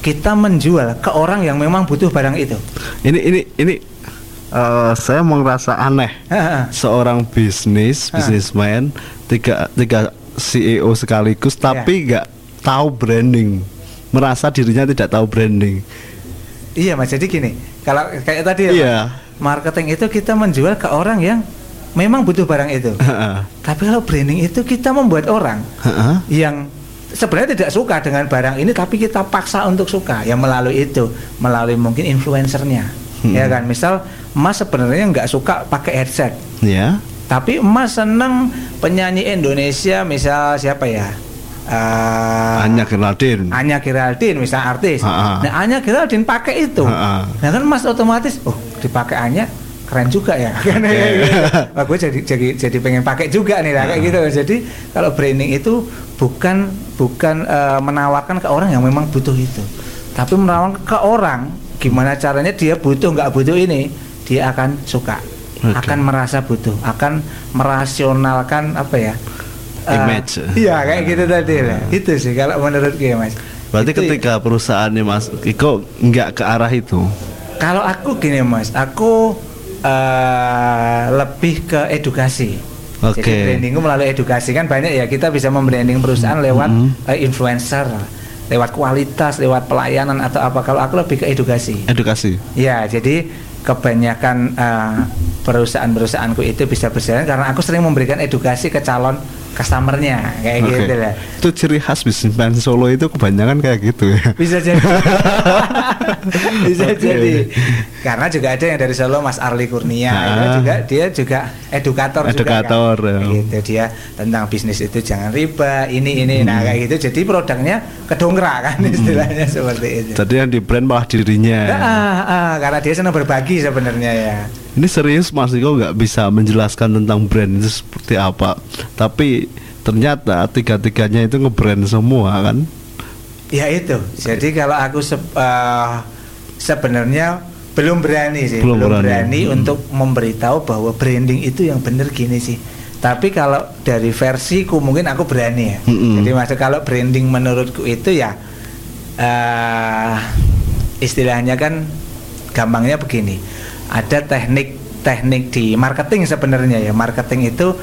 kita menjual ke orang yang memang butuh barang itu. ini ini ini eh, saya mau ngerasa aneh. Seorang bisnis bisnisman tiga tiga CEO sekaligus tapi nggak tahu branding. Merasa dirinya tidak tahu branding. Iya, Mas. Jadi gini, kalau kayak tadi ya, Mas, Iya. marketing itu kita menjual ke orang yang memang butuh barang itu. Tapi kalau branding itu kita membuat orang yang sebenarnya tidak suka dengan barang ini tapi kita paksa untuk suka. Ya melalui itu. Melalui mungkin influencernya Hmm. ya kan misal Mas sebenarnya nggak suka pakai headset ya tapi Mas seneng penyanyi Indonesia misal siapa ya Eh, hanya Geraldine Anya Geraldine misal artis. Ha-ha. Nah, Anya Geraldine pakai itu. Ha-ha. Nah, kan Mas otomatis, oh, dipakai Anya keren juga ya. Kan Oke. Wah, gue jadi jadi jadi pengen pakai juga nih lah kayak gitu. Jadi kalau branding itu bukan bukan eh, menawarkan ke orang yang memang butuh itu. Tapi menawarkan ke orang gimana caranya dia butuh nggak butuh ini, dia akan suka. Oke. Akan merasa butuh, akan merasionalkan apa ya? eh, Image. Iya, kayak gitu tadi lah. Itu sih kalau menurut gue, Mas. berarti Itu- ketika perusahaannya Mas Iko nggak ke arah itu Kalau aku gini mas, aku eh, lebih ke edukasi. Oke. Jadi brandingku melalui edukasi kan banyak ya kita bisa membranding perusahaan lewat Mhm. eh, influencer, lewat kualitas, lewat pelayanan atau apa. Kalau aku lebih ke edukasi. edukasi Ya, jadi kebanyakan eh, perusahaan-perusahaanku itu bisa berjalan karena aku sering memberikan edukasi ke calon customernya kayak Oke. gitu lah. itu ciri khas bisnisman Solo itu kebanyakan kayak gitu ya bisa jadi bisa Oke. jadi karena juga ada yang dari Solo Mas Arli Kurnia Ah. itu juga dia juga edukator Edukator, juga kan. ya. gitu dia tentang bisnis itu jangan riba ini ini nah Hmm. kayak gitu jadi produknya kedongkrak kan istilahnya seperti itu jadi yang di brand malah dirinya Nah, ah, ah, karena dia senang berbagi sebenarnya ya Ini serius Mas Iko nggak bisa menjelaskan tentang brand itu seperti apa. Tapi ternyata tiga-tiganya itu ngebrand semua kan. ya itu jadi kalau aku se- eh, sebenarnya belum berani sih Belum belum, berani. berani, Hmm. untuk memberitahu bahwa branding itu yang benar gini sih tapi kalau dari versiku mungkin aku berani ya Mm-mm. jadi maksud kalau branding menurutku itu ya eh istilahnya kan gampangnya begini ada teknik teknik di marketing sebenarnya ya marketing itu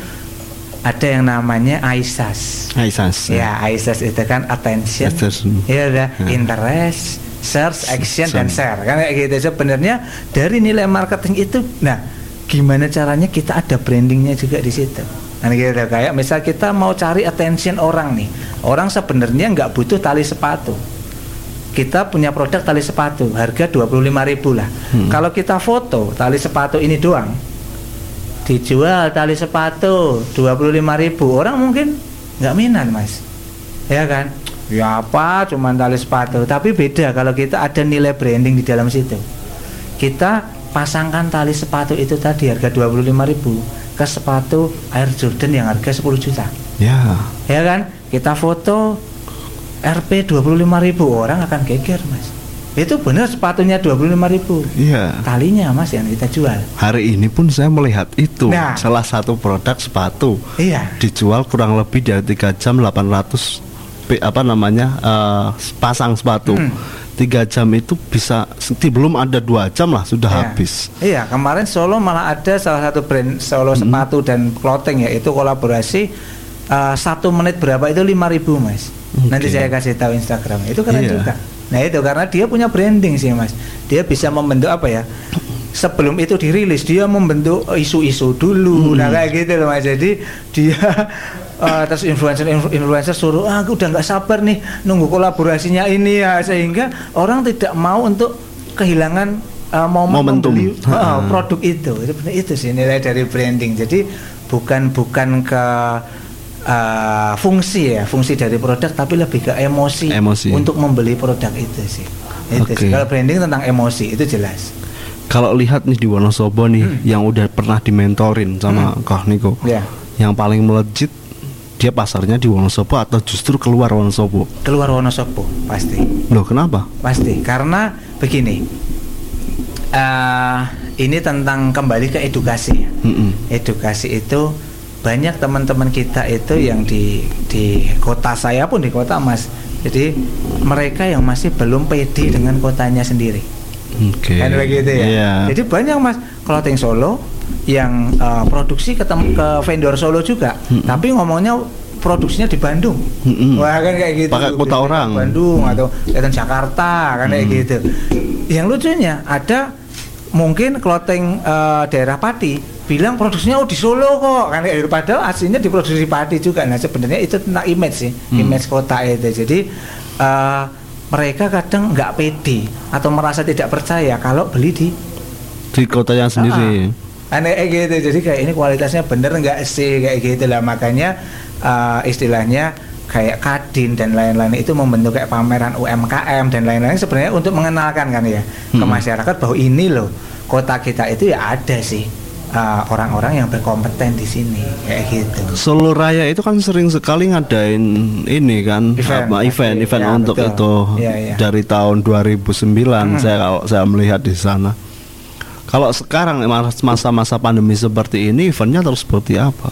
ada yang namanya ISAS Aisas. Ya, ISIS itu kan attention, Attention. ya udah Ya. interest, search, action dan Action. share kan kayak gitu. Sebenarnya dari nilai marketing itu, nah gimana caranya kita ada brandingnya juga di situ. Kan gitu kayak misal kita mau cari attention orang nih, orang sebenarnya nggak butuh tali sepatu. Kita punya produk tali sepatu, harga 25.000 lah. Hmm. Kalau kita foto tali sepatu ini doang, dijual tali sepatu 25.000 orang mungkin nggak minat mas. Ya kan? Ya apa cuman tali sepatu. Tapi beda kalau kita ada nilai branding di dalam situ. Kita pasangkan tali sepatu itu tadi harga 25.000 ke sepatu Air Jordan yang harga 10 juta. Ya. ya kan? Kita foto RP 25.000 orang akan geger mas itu benar sepatunya 25.000 Iya. talinya mas yang kita jual Hari ini pun saya melihat itu Nah. salah satu produk sepatu iya dijual kurang lebih dari 3 jam 800 p- apa namanya eh, pasang sepatu. Hmm. Tiga jam itu bisa belum ada dua jam lah sudah Iya. habis. Iya, kemarin Solo malah ada salah satu brand Solo sepatu dan clothing ya itu kolaborasi eh, satu menit berapa itu 5000 mas. Nanti Oke. saya kasih tahu Instagram. Itu keren Iya. juga. Nah itu karena dia punya branding sih mas. Dia bisa membentuk apa ya? Sebelum itu dirilis dia membentuk isu-isu dulu. Nah kayak gitu loh mas. Jadi dia eh, terus influencer influencer suruh ah, aku udah nggak sabar nih nunggu kolaborasinya ini ya sehingga orang tidak mau untuk kehilangan eh, momen Momentum. membeli eh, Ha. produk itu. Itu sih nilai dari branding. Jadi bukan bukan ke eh, fungsi ya, fungsi dari produk tapi lebih ke emosi, Emosi. untuk membeli produk itu sih. Itu Oke. sih. Kalau branding tentang emosi itu jelas. Kalau lihat nih di Wonosobo nih Hmm. yang udah pernah dimentorin sama Kak Niko. Ya. Yang paling melejit dia pasarnya di Wonosobo atau justru keluar Wonosobo. Keluar Wonosobo pasti. Loh kenapa? Pasti karena begini. eh ini tentang kembali ke edukasi. ya. Mm-mm. Edukasi itu banyak teman-teman kita itu yang di di kota saya pun di kota Mas. Jadi mereka yang masih belum pede dengan kotanya sendiri. Oke. Kan begitu ya. Iya. Jadi banyak Mas clothing Solo yang eh, produksi ketemu ke vendor Solo juga, Mm-mm. tapi ngomongnya produksinya di Bandung. Mm-mm. Wah kan kayak gitu. Pakai kota orang. Bandung Mm. atau datang Jakarta kan kayak Mm. gitu. Yang lucunya ada mungkin clothing eh, daerah Pati bilang produksinya oh di Solo kok kan padahal aslinya diproduksi di Pati juga. Nah sebenarnya itu tentang image sih, Hmm. image kota itu. Jadi eh, mereka kadang nggak pede atau merasa tidak percaya kalau beli di Di kotanya sendiri. Ah, aneh kayak gitu jadi kayak ini kualitasnya bener nggak sih kayak gitu lah makanya eh, istilahnya kayak kadin dan lain-lain itu membentuk kayak pameran UMKM dan lain-lain sebenarnya untuk mengenalkan kan ya ke Hmm. masyarakat bahwa ini loh kota kita itu ya ada sih eh, orang-orang yang berkompeten di sini kayak gitu Solo Raya itu kan sering sekali ngadain ini kan Event, apa, event event Ya, untuk betul. itu Ya, ya. dari tahun 2009 saya kalau saya melihat di sana. Kalau sekarang mas- masa-masa pandemi seperti ini eventnya terus seperti apa?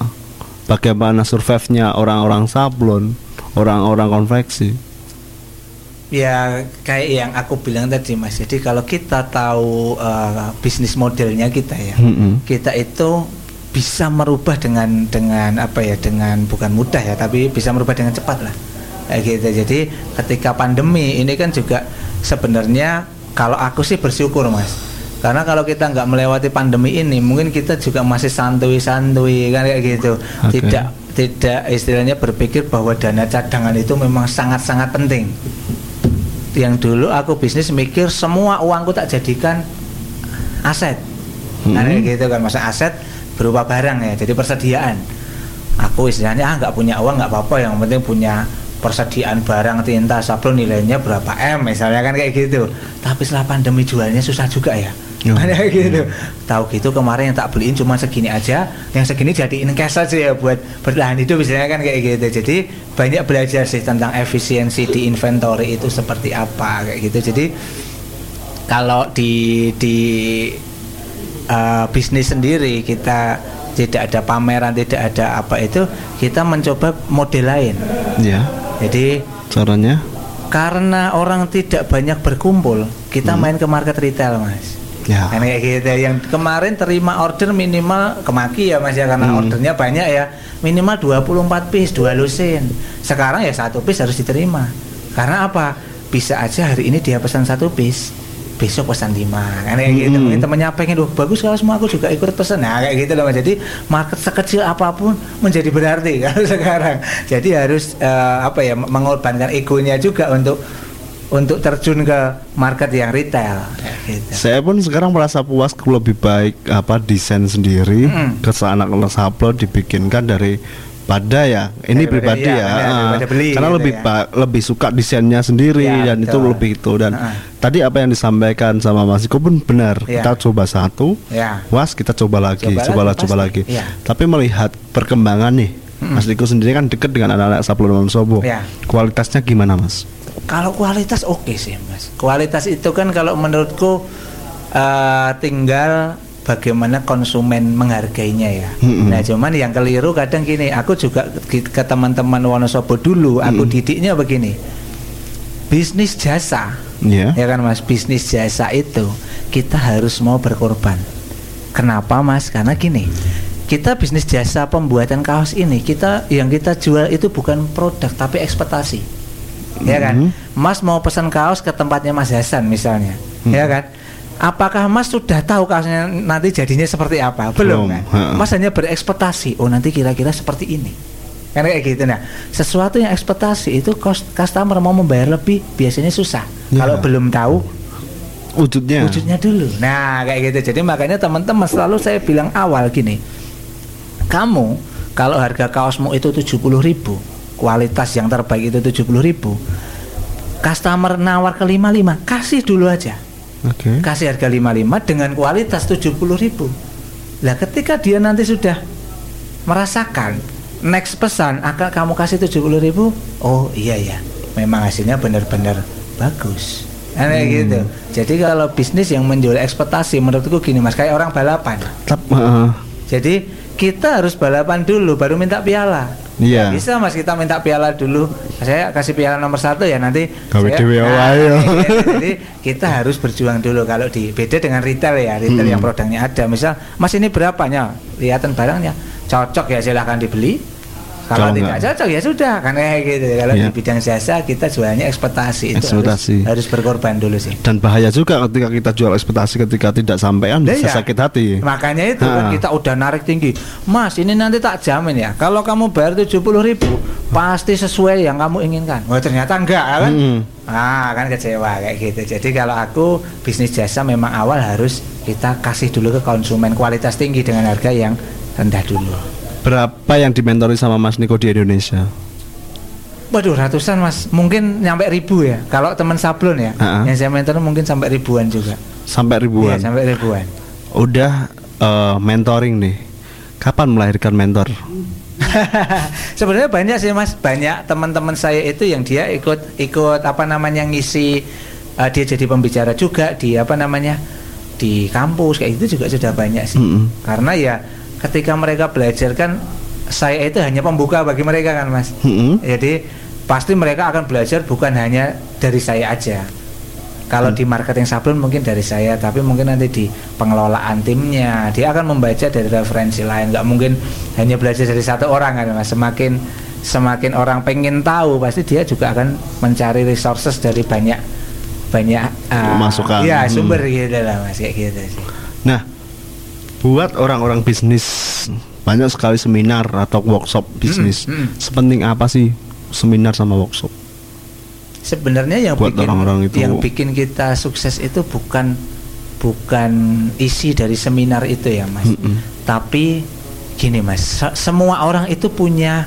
Bagaimana survive-nya orang-orang sablon, orang-orang konveksi? Ya kayak yang aku bilang tadi mas. Jadi kalau kita tahu eh, bisnis modelnya kita ya, Mm-mm. kita itu bisa merubah dengan dengan apa ya dengan bukan mudah ya, tapi bisa merubah dengan cepat lah. Kayak gitu. Jadi ketika pandemi ini kan juga sebenarnya kalau aku sih bersyukur mas. Karena kalau kita nggak melewati pandemi ini, mungkin kita juga masih santuy-santuy kan kayak gitu. Oke. Tidak tidak istilahnya berpikir bahwa dana cadangan itu memang sangat-sangat penting yang dulu aku bisnis mikir semua uangku tak jadikan aset. Nah, Hmm. kayak gitu kan masa aset berupa barang ya, jadi persediaan. Aku istilahnya ah nggak punya uang nggak apa-apa, yang penting punya persediaan barang tinta sablon nilainya berapa m misalnya kan kayak gitu. Tapi setelah pandemi jualnya susah juga ya. Oh. Kayak gitu. Tahu gitu kemarin yang tak beliin cuma segini aja, yang segini jadiin cash aja ya buat bertahan hidup misalnya kan kayak gitu. Jadi banyak belajar sih tentang efisiensi di inventory itu seperti apa kayak gitu. Jadi kalau di di uh, bisnis sendiri kita tidak ada pameran, tidak ada apa itu, kita mencoba model lain. Ya, Jadi caranya? karena orang tidak banyak berkumpul, kita main ke market retail, Mas. Ya. Kan kayak gitu. Yang kemarin terima order minimal kemaki ya Mas ya karena Hmm. ordernya banyak ya. Minimal 24 piece, dua lusin. Sekarang ya satu piece harus diterima. Karena apa? Bisa aja hari ini dia pesan satu piece, besok pesan lima. Kan kayak gitu. Hmm. Temennya pengen, "Duh, bagus kalau semua aku juga ikut pesan." Nah, kayak gitu loh Mas. Jadi market sekecil apa pun menjadi berarti kalau sekarang. Jadi harus eh, apa ya mengorbankan egonya juga untuk untuk terjun ke market yang retail gitu. Saya pun sekarang merasa puas lebih baik apa desain sendiri Mm. ke anak sablon dibikinkan dari pada ya ini Daripada- pribadi iya, ya benar, ah. daripada beli karena gitu lebih ya. lebih suka desainnya sendiri Ya, dan itu betul. lebih itu dan Ah. tadi apa yang disampaikan sama Mas Iko pun benar Ya. kita coba satu Ya. was kita coba lagi Coba coba lagi, coba lagi Ya. tapi melihat perkembangan nih Mas Iko sendiri kan dekat dengan anak-anak sablon Wonosobo Ya. kualitasnya gimana Mas Kalau kualitas oke sih mas. Kualitas itu kan kalau menurutku eh, tinggal bagaimana konsumen menghargainya ya. Mm-mm. Nah cuman yang keliru kadang gini. Aku juga ke, teman-teman Wonosobo dulu. Aku Mm-mm. didiknya begini. Bisnis jasa, ya ya kan mas. Bisnis jasa itu kita harus mau berkorban. Kenapa mas? Karena gini. Kita bisnis jasa pembuatan kaos ini kita yang kita jual itu bukan produk tapi ekspektasi ya kan Mhm. Mas mau pesan kaos ke tempatnya Mas Hasan misalnya Hmm. ya kan apakah Mas sudah tahu kaosnya nanti jadinya seperti apa belum, Belum, kan. Mas hanya berekspektasi oh nanti kira-kira seperti ini kan kayak gitu nah sesuatu yang ekspektasi itu kos- customer mau membayar lebih biasanya susah Ya. kalau belum tahu wujudnya wujudnya dulu. Nah, kayak gitu. Jadi makanya teman-teman selalu saya bilang awal gini. Kamu kalau harga kaosmu itu 70.000, kualitas yang terbaik itu 70.000, customer nawar ke 55, kasih dulu aja. oke Kasih harga 55 dengan kualitas 70.000. Lah ketika dia nanti sudah merasakan next pesan akan kamu kasih 70.000, oh iya ya. Memang hasilnya benar-benar bagus. Nah, kayak Hmm. gitu. Jadi kalau bisnis yang menjual ekspektasi menurutku gini Mas, kayak orang balapan. Tap- heeh. Jadi kita harus balapan dulu baru minta piala. Iya. Bisa mas kita minta piala dulu. Saya kasih piala nomor satu ya nanti. Gawe saya- Nah, iya, Jadi kita harus berjuang dulu kalau di beda dengan retail ya retail Hmm. yang produknya ada. Misal mas ini berapanya? Lihatan barangnya cocok ya silahkan dibeli. Kalau Kalau tidak enggak- cocok ya sudah kan kayak gitu. Kalau Iya. di bidang jasa kita jualnya ekspektasi itu Ekspektasi. harus, harus berkorban dulu sih. dan bahaya juga ketika kita jual ekspektasi ketika tidak sampean Lah bisa iya. sakit hati Makanya itu kan Ha. kita udah narik tinggi. Mas, ini nanti tak jamin ya. Kalau kamu bayar 70.000 ribu pasti sesuai yang kamu inginkan. Wah, ternyata enggak kan? Mm-mm. Ah, kan kecewa kayak gitu. Jadi kalau aku bisnis jasa memang awal harus kita kasih dulu ke konsumen kualitas tinggi dengan harga yang rendah dulu. Berapa yang dimentori sama Mas Niko di Indonesia Waduh, ratusan mas, mungkin nyampe ribu ya. Kalau teman sablon ya, Ha-ha. yang saya mentor mungkin sampai ribuan juga. sampai ribuan Iya, sampai ribuan. udah eh, mentoring nih kapan melahirkan mentor Sebenarnya banyak sih mas, banyak teman-teman saya itu yang dia ikut ikut apa namanya ngisi uh, dia jadi pembicara juga di apa namanya di kampus kayak itu juga sudah banyak sih. Mm-mm. Karena ya ketika mereka belajar kan saya itu hanya pembuka bagi mereka kan mas. Mm-mm. Jadi pasti mereka akan belajar bukan hanya dari saya aja. Kalau di marketing sablon mungkin dari saya, tapi mungkin nanti di pengelolaan timnya dia akan membaca dari referensi lain. nggak mungkin hanya belajar dari satu orang kan, mas. Semakin semakin orang pengen tahu, pasti dia juga akan mencari resources dari banyak banyak uh, Masukan. Ya Hmm. sumber gitu lah mas, kayak gitu sih. nah buat orang-orang bisnis banyak sekali seminar atau workshop bisnis Mm-mm. sepenting apa sih seminar sama workshop Sebenarnya yang Buat bikin orang-orang itu- yang bikin kita sukses itu bukan bukan isi dari seminar itu ya mas, Mm-mm. tapi gini mas, se- semua orang itu punya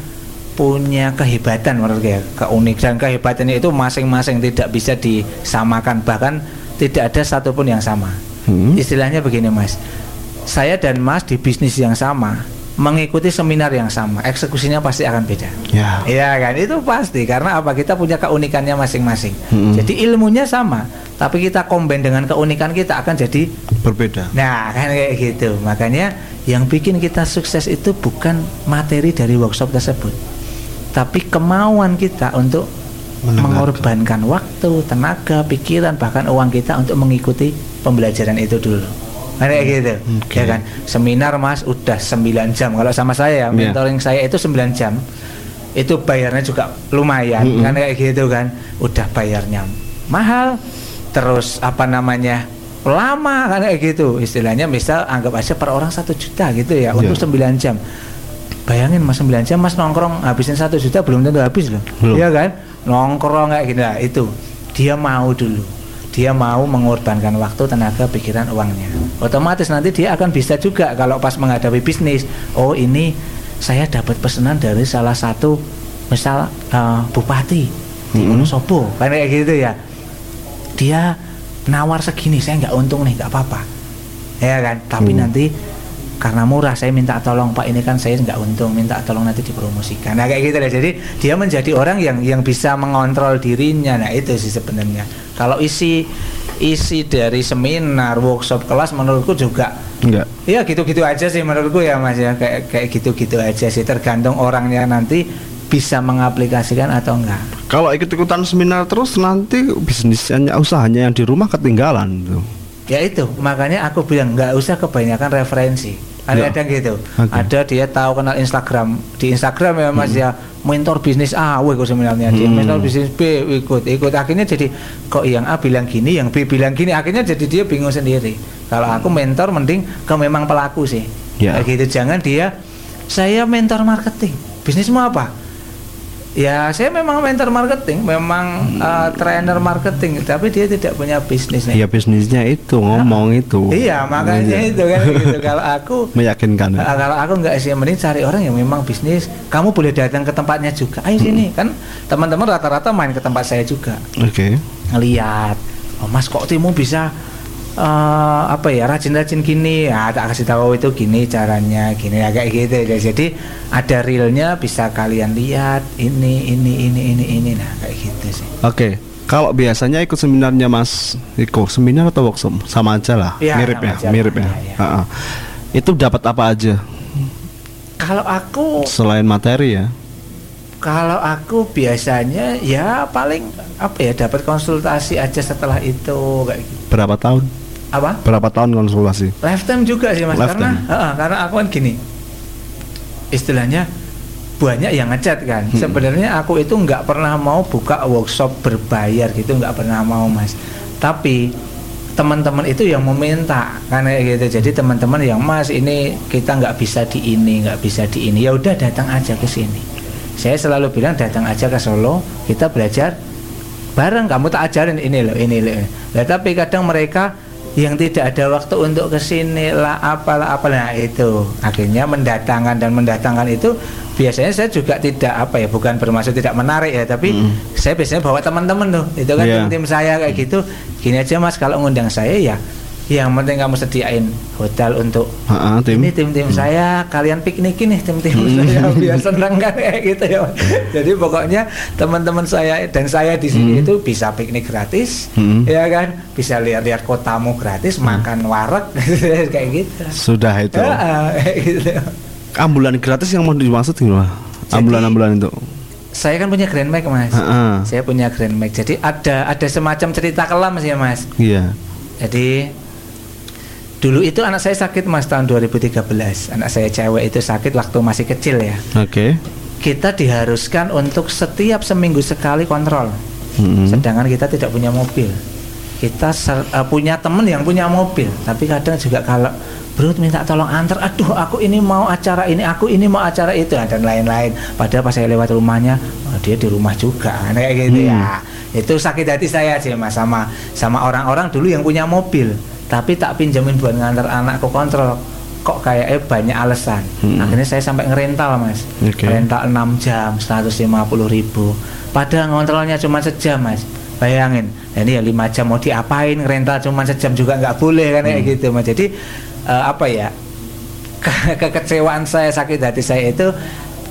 punya kehebatan menurut saya, keunikan kehebatannya itu masing-masing tidak bisa disamakan bahkan tidak ada satupun yang sama. Hmm. Istilahnya begini mas, saya dan mas di bisnis yang sama mengikuti seminar yang sama, eksekusinya pasti akan beda. ya Iya kan itu pasti karena apa kita punya keunikannya masing-masing. Mm-mm. Jadi ilmunya sama, tapi kita combine dengan keunikan kita akan jadi berbeda nah kan kayak gitu. Makanya yang bikin kita sukses itu bukan materi dari workshop tersebut, tapi kemauan kita untuk mengorbankan waktu, tenaga, pikiran bahkan uang kita untuk mengikuti pembelajaran itu dulu. Kayak gitu. Oke. Ya kan? Seminar Mas udah 9 jam. Kalau sama saya ya, Iya. mentoring saya itu 9 jam. Itu bayarnya juga lumayan Mm-mm. kan kayak gitu kan. Udah bayarnya mahal. Terus apa namanya? lama kan kayak gitu istilahnya misal anggap aja per orang satu juta gitu ya untuk Iya. 9 jam bayangin mas 9 jam mas nongkrong habisin satu juta belum tentu habis loh Belum. iya kan nongkrong kayak gitu nah, itu dia mau dulu dia mau mengorbankan waktu tenaga pikiran uangnya. Otomatis nanti dia akan bisa juga kalau pas menghadapi bisnis oh ini saya dapat pesanan dari salah satu misal eh, bupati di. Wonosobo. Kan kayak gitu ya. Dia nawar segini saya nggak untung nih nggak apa-apa. Ya kan? Tapi Hmm. nanti karena murah saya minta tolong pak ini kan saya nggak untung minta tolong nanti dipromosikan. Nah kayak gitu deh jadi dia menjadi orang yang yang bisa mengontrol dirinya. Nah itu sih sebenarnya. Kalau isi isi dari seminar workshop kelas menurutku juga. Enggak. ya gitu-gitu aja sih menurutku ya mas ya. Kayak kayak gitu-gitu aja sih. Tergantung orangnya nanti bisa mengaplikasikan atau enggak Kalau ikut-ikutan seminar terus nanti bisnisnya usahanya yang di rumah ketinggalan tuh. ya itu. Makanya aku bilang nggak usah kebanyakan referensi ada Ya. ada gitu. Oke. ada dia tahu kenal Instagram. Di Instagram ya mas ya mentor bisnis A wih kok sebenarnya. Dia Hmm. mentor bisnis B ikut ikut. Akhirnya jadi kok yang A bilang gini yang B bilang gini. Akhirnya jadi dia bingung sendiri. Kalau aku mentor mending ke memang pelaku sih. Kayak gitu. Jangan dia saya mentor marketing. Bisnismu apa Ya, saya memang mentor marketing, memang uh, trainer marketing, tapi dia tidak punya bisnis. nih. Ya bisnisnya itu ngomong itu. Iya, makanya Iya. itu kan gitu. Kalau aku meyakinkan. uh, kalau aku nggak sih mending cari orang yang memang bisnis. Kamu boleh datang ke tempatnya juga. Ayo sini kan teman-teman rata-rata main ke tempat saya juga. Oke. Ngeliat, oh, Mas kok timu bisa eh, apa ya rajin-rajin gini ya tak kasih tahu itu gini caranya gini ya kayak gitu ya. jadi ada realnya bisa kalian lihat ini ini ini ini ini nah kayak gitu sih Oke. Kalau biasanya ikut seminarnya Mas Iko, seminar atau workshop sama aja lah, Iya, mirip sama ya, aja. mirip ya. Iya, iya. Ha-ha. Itu dapat apa aja kalau aku selain materi ya? Kalau aku biasanya ya paling apa ya dapat konsultasi aja setelah itu kayak gitu. Berapa tahun? Apa? Berapa tahun konsultasi? Lifetime juga sih mas karena Lifetime. Heeh, karena aku kan gini istilahnya banyak yang ngechat kan. Hmm. Sebenarnya aku itu nggak pernah mau buka workshop berbayar gitu nggak pernah mau mas. Tapi teman-teman itu yang meminta karena gitu jadi teman-teman yang mas ini kita nggak bisa di ini nggak bisa di ini ya udah datang aja ke sini saya selalu bilang datang aja ke Solo kita belajar bareng kamu tak ajarin ini loh ini loh Nah, tapi kadang mereka yang tidak ada waktu untuk ke sini lah apalah apalah nah, itu. Akhirnya mendatangkan dan mendatangkan itu biasanya saya juga tidak apa ya bukan bermaksud tidak menarik ya tapi saya biasanya bawa teman-teman tuh. Itu kan Iya. tim-tim saya kayak gitu. Gini aja mas kalau ngundang saya ya yang penting kamu sediain hotel untuk Ha-ha, tim. ini tim-tim saya kalian piknikin nih tim-tim Hmm. saya biar senang kan kayak gitu ya jadi pokoknya teman-teman saya dan saya di sini Hmm. itu bisa piknik gratis Hmm. ya kan bisa lihat-lihat kotamu gratis makan wareg kayak gitu Sudah itu. Ya, kayak gitu. Ambulan gratis yang mau dimaksud gimana? Ambulan-ambulan itu. saya kan punya Grand Max mas Ha-ha. saya punya Grand Max jadi ada ada semacam cerita kelam sih mas Iya. Jadi dulu itu anak saya sakit mas tahun 2013 anak saya cewek itu sakit waktu masih kecil ya. Oke. kita diharuskan untuk setiap seminggu sekali kontrol. Mm-mm. sedangkan kita tidak punya mobil. Kita ser- eh, punya temen yang punya mobil. Tapi kadang juga kalau bro minta tolong antar. Aduh aku ini mau acara ini aku ini mau acara itu dan lain-lain. Padahal pas saya lewat rumahnya oh, dia di rumah juga kayak gitu Hmm. ya itu sakit hati saya sih mas sama sama orang-orang dulu yang punya mobil tapi tak pinjamin buat ngantar anakku kontrol. Kok kayak eh, banyak alasan Hmm. akhirnya saya sampai ngerental mas. Oke. rental 6 jam 150 ribu. Padahal ngontrolnya cuma sejam mas. Bayangin. Nah, ini ya lima jam mau diapain? Rental cuma sejam juga nggak boleh kan kayak gitu mas. Jadi eh, apa ya? Ke- kekecewaan saya sakit hati saya itu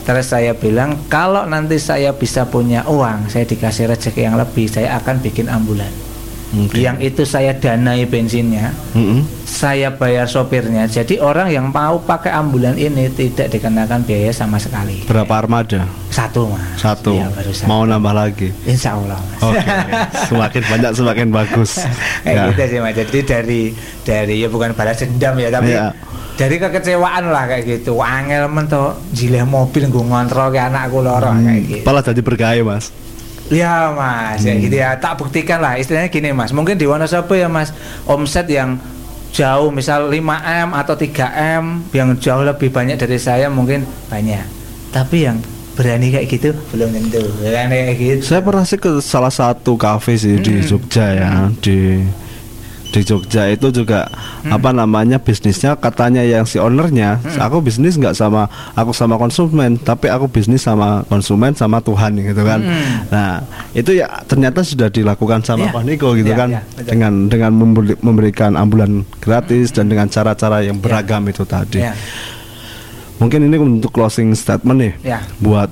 terus saya bilang kalau nanti saya bisa punya uang saya dikasih rezeki yang lebih saya akan bikin ambulan Oke. yang itu saya danai bensinnya Mm-mm. saya bayar sopirnya jadi orang yang mau pakai ambulan ini tidak dikenakan biaya sama sekali Berapa armada? satu mas Satu. Baru satu. Mau nambah lagi? insya Allah mas Oke. semakin banyak semakin bagus. kayak Ya. gitu sih mas jadi dari dari ya bukan balas dendam ya tapi Iya. dari kekecewaan lah kayak gitu angel mentok jileh mobil gue ngontrol ke anakku loro kayak gitu Malah jadi bergaya mas. Ya mas, ya Hmm. gitu ya. Tak buktikan lah. Istilahnya gini mas. Mungkin di Wonosobo ya mas, omset yang jauh misal 5 m atau 3 m yang jauh lebih banyak dari saya mungkin banyak. Tapi yang berani kayak gitu belum tentu kan kayak gitu Saya pernah sih ke salah satu kafe sih di Jogja ya di di Jogja itu juga apa namanya bisnisnya katanya yang si ownernya aku bisnis nggak sama aku sama konsumen tapi aku bisnis sama konsumen sama Tuhan gitu kan. Nah itu ya ternyata sudah dilakukan sama Iya. Pak Niko gitu Iya, kan. iya, betul. dengan dengan memberi- memberikan ambulan gratis dan dengan cara-cara yang beragam itu tadi. Ya. Mungkin ini untuk closing statement nih ya. buat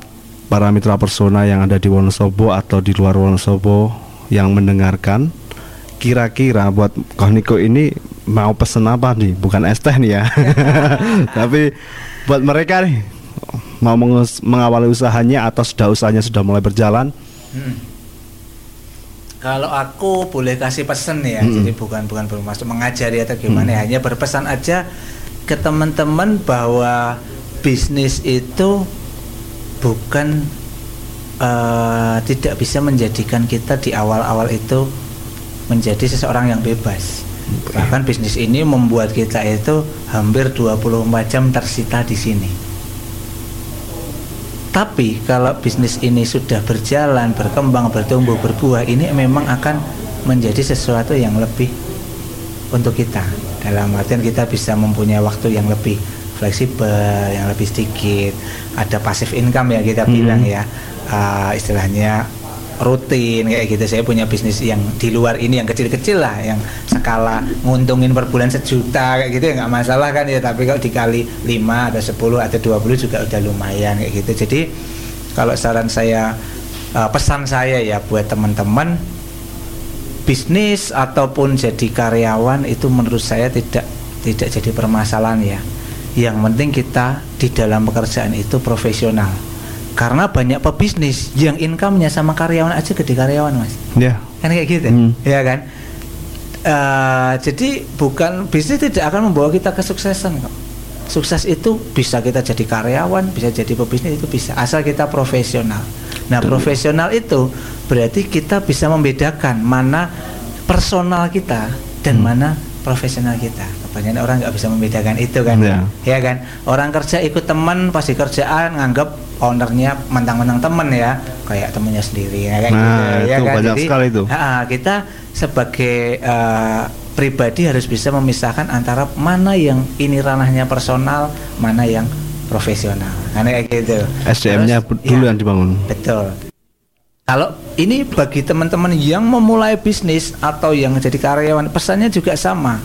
para mitra persona yang ada di Wonosobo atau di luar Wonosobo yang mendengarkan kira-kira buat Koh Niko ini mau pesen apa nih bukan es teh nih ya tapi buat mereka nih mau mengus- mengawali usahanya atau sudah usahanya sudah mulai berjalan Hmm. Kalau aku boleh kasih pesan ya, Hmm. jadi bukan bukan bermaksud mengajari atau gimana, ya, hanya berpesan aja ke teman-teman bahwa bisnis itu bukan eh, tidak bisa menjadikan kita di awal-awal itu menjadi seseorang yang bebas. Bahkan bisnis ini membuat kita itu hampir 24 jam tersita di sini. Tapi kalau bisnis ini sudah berjalan, berkembang, bertumbuh, berbuah, ini memang akan menjadi sesuatu yang lebih untuk kita. Dalam artian kita bisa mempunyai waktu yang lebih fleksibel, yang lebih sedikit. Ada passive income ya kita Hmm. bilang ya, Ah, istilahnya rutin kayak gitu. Saya punya bisnis yang di luar ini yang kecil-kecil lah, yang skala nguntungin per bulan sejuta kayak gitu ya nggak masalah kan ya. Tapi kalau dikali 5 atau 10 atau 20 juga udah lumayan kayak gitu. Jadi kalau saran saya eh, pesan saya ya buat teman-teman bisnis ataupun jadi karyawan itu menurut saya tidak tidak jadi permasalahan ya. Yang penting kita di dalam pekerjaan itu profesional. Karena banyak pebisnis yang income-nya sama karyawan aja gede karyawan, Mas. ya Kan kayak gitu. Hmm. Ya kan? Eh, jadi bukan bisnis tidak akan membawa kita kesuksesan kok. Sukses itu bisa kita jadi karyawan, bisa jadi pebisnis itu bisa asal kita profesional. Nah, profesional itu berarti kita bisa membedakan mana personal kita dan Hmm. mana profesional kita. Kebanyakan orang nggak bisa membedakan itu kan, Ya. ya kan? Orang kerja ikut teman pasti kerjaan nganggap ownernya mentang-mentang temen ya, kayak temennya sendiri ya kayak Nah, gitu, ya itu kan? banyak Jadi, sekali itu. Ah, kita sebagai eh, pribadi harus bisa memisahkan antara mana yang ini ranahnya personal, mana yang profesional. Kan kayak gitu. SDM-nya dulu ya, yang dibangun Betul. Kalau ini bagi teman-teman yang memulai bisnis atau yang jadi karyawan, pesannya juga sama.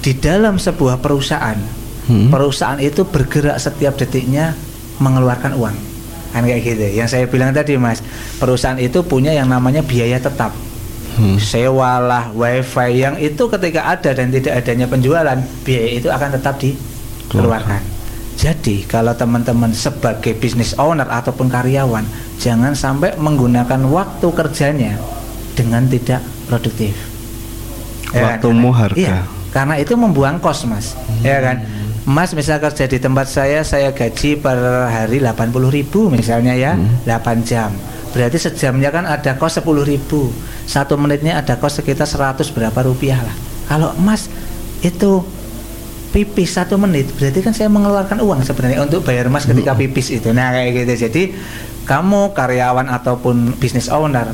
Di dalam sebuah perusahaan, Hmm. perusahaan itu bergerak setiap detiknya mengeluarkan uang. Kan kayak gitu. Yang saya bilang tadi, Mas, perusahaan itu punya yang namanya biaya tetap. Hmm. Sewa lah, wifi yang itu ketika ada dan tidak adanya penjualan, biaya itu akan tetap dikeluarkan. Jadi kalau teman-teman sebagai business owner ataupun karyawan, jangan sampai menggunakan waktu kerjanya dengan tidak produktif. Ya kan? Waktumu harga. Iya, karena itu membuang kos, Mas. Ya kan? Mas misal kerja di tempat saya, saya gaji per hari 80.000 ribu misalnya ya, 8 jam. Berarti sejamnya kan ada kos 10.000 ribu. Satu menitnya ada kos sekitar 100 berapa rupiah lah. Kalau Mas itu pipis satu menit berarti kan saya mengeluarkan uang sebenarnya untuk bayar mas ketika pipis itu nah kayak gitu jadi kamu karyawan ataupun business owner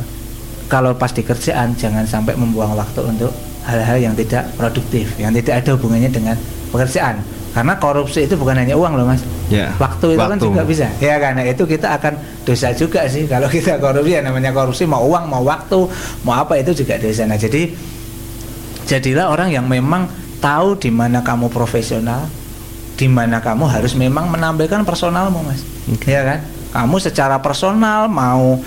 kalau pas di kerjaan jangan sampai membuang waktu untuk hal-hal yang tidak produktif yang tidak ada hubungannya dengan pekerjaan karena korupsi itu bukan hanya uang loh mas Ya, waktu itu kan waktu. juga bisa ya karena itu kita akan dosa juga sih kalau kita korupsi ya namanya korupsi mau uang mau waktu mau apa itu juga dosa nah jadi jadilah orang yang memang tahu di mana kamu profesional, di mana kamu harus memang menampilkan personalmu, Mas. Oke. Ya kan? Kamu secara personal mau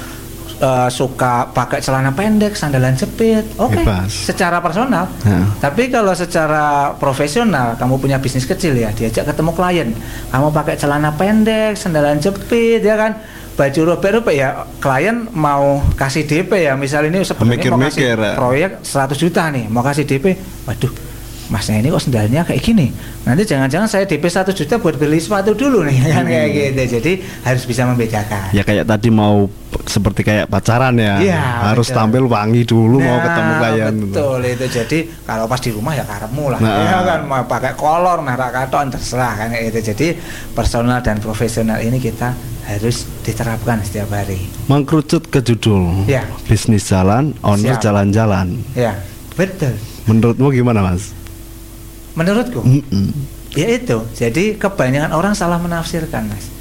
eh, suka pakai celana pendek, sandalan jepit, oke. Bebas. Secara personal. Ya. Tapi kalau secara profesional, kamu punya bisnis kecil ya, diajak ketemu klien, kamu pakai celana pendek, sandalan jepit, ya kan? Baju robek-robek ya, klien mau kasih DP ya, misal ini sebenarnya mau kasih ya. proyek 100 juta nih, mau kasih DP, waduh, masnya ini kok sendalnya kayak gini. Nanti jangan-jangan saya DP 1 juta buat beli sepatu dulu nih, kan kayak gitu. Jadi harus bisa membedakan. ya kayak tadi mau seperti kayak pacaran ya. Iya, Harus betul. tampil wangi dulu mau Nah, ketemu klien. betul itu jadi kalau pas di rumah ya karepmu lah Nah. ya kan mau pakai kolor merah katon terserah kan kayak itu jadi personal dan profesional ini kita harus diterapkan setiap hari Mengkerucut ke judul. Ya. Bisnis jalan, owner jalan-jalan. ya betul Menurutmu gimana, Mas? Menurutku Mm-mm. ya itu jadi kebanyakan orang salah menafsirkan mas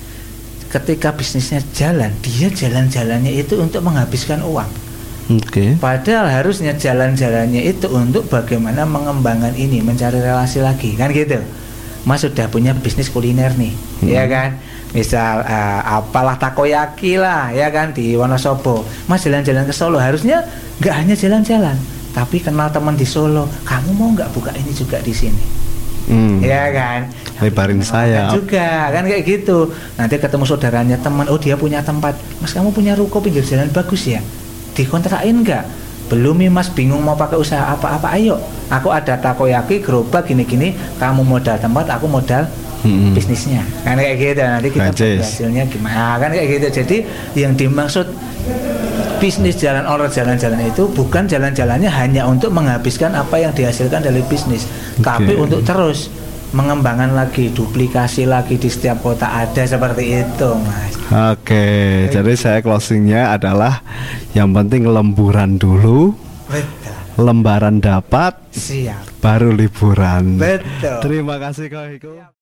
ketika bisnisnya jalan dia jalan-jalannya itu untuk menghabiskan uang Oke. Padahal harusnya jalan-jalannya itu untuk bagaimana mengembangkan ini, mencari relasi lagi, kan gitu. Mas sudah punya bisnis kuliner nih, Hmm. ya kan? Misal eh, apalah takoyaki lah, ya kan di Wonosobo. Mas jalan-jalan ke Solo, harusnya nggak hanya jalan-jalan, tapi kenal teman di Solo. Kamu mau nggak buka ini juga di sini? Hmm. ya kan Lebarin sayap. juga kan kayak gitu nanti ketemu saudaranya teman oh dia punya tempat mas kamu punya ruko pinggir jalan bagus ya dikontrakin nggak belum nih mas bingung mau pakai usaha apa-apa ayo aku ada takoyaki gerobak gini-gini kamu modal tempat aku modal Mm-mm. bisnisnya kan kayak gitu nanti kita hasilnya gimana kan kayak gitu jadi yang dimaksud bisnis jalan orang jalan-jalan itu bukan jalan-jalannya hanya untuk menghabiskan apa yang dihasilkan dari bisnis tapi untuk terus mengembangkan lagi duplikasi lagi di setiap kota ada seperti itu mas. Oke, jadi saya closingnya adalah yang penting lemburan dulu, betul. lembaran dapat, siap. baru liburan. betul. Terima kasih Hiko.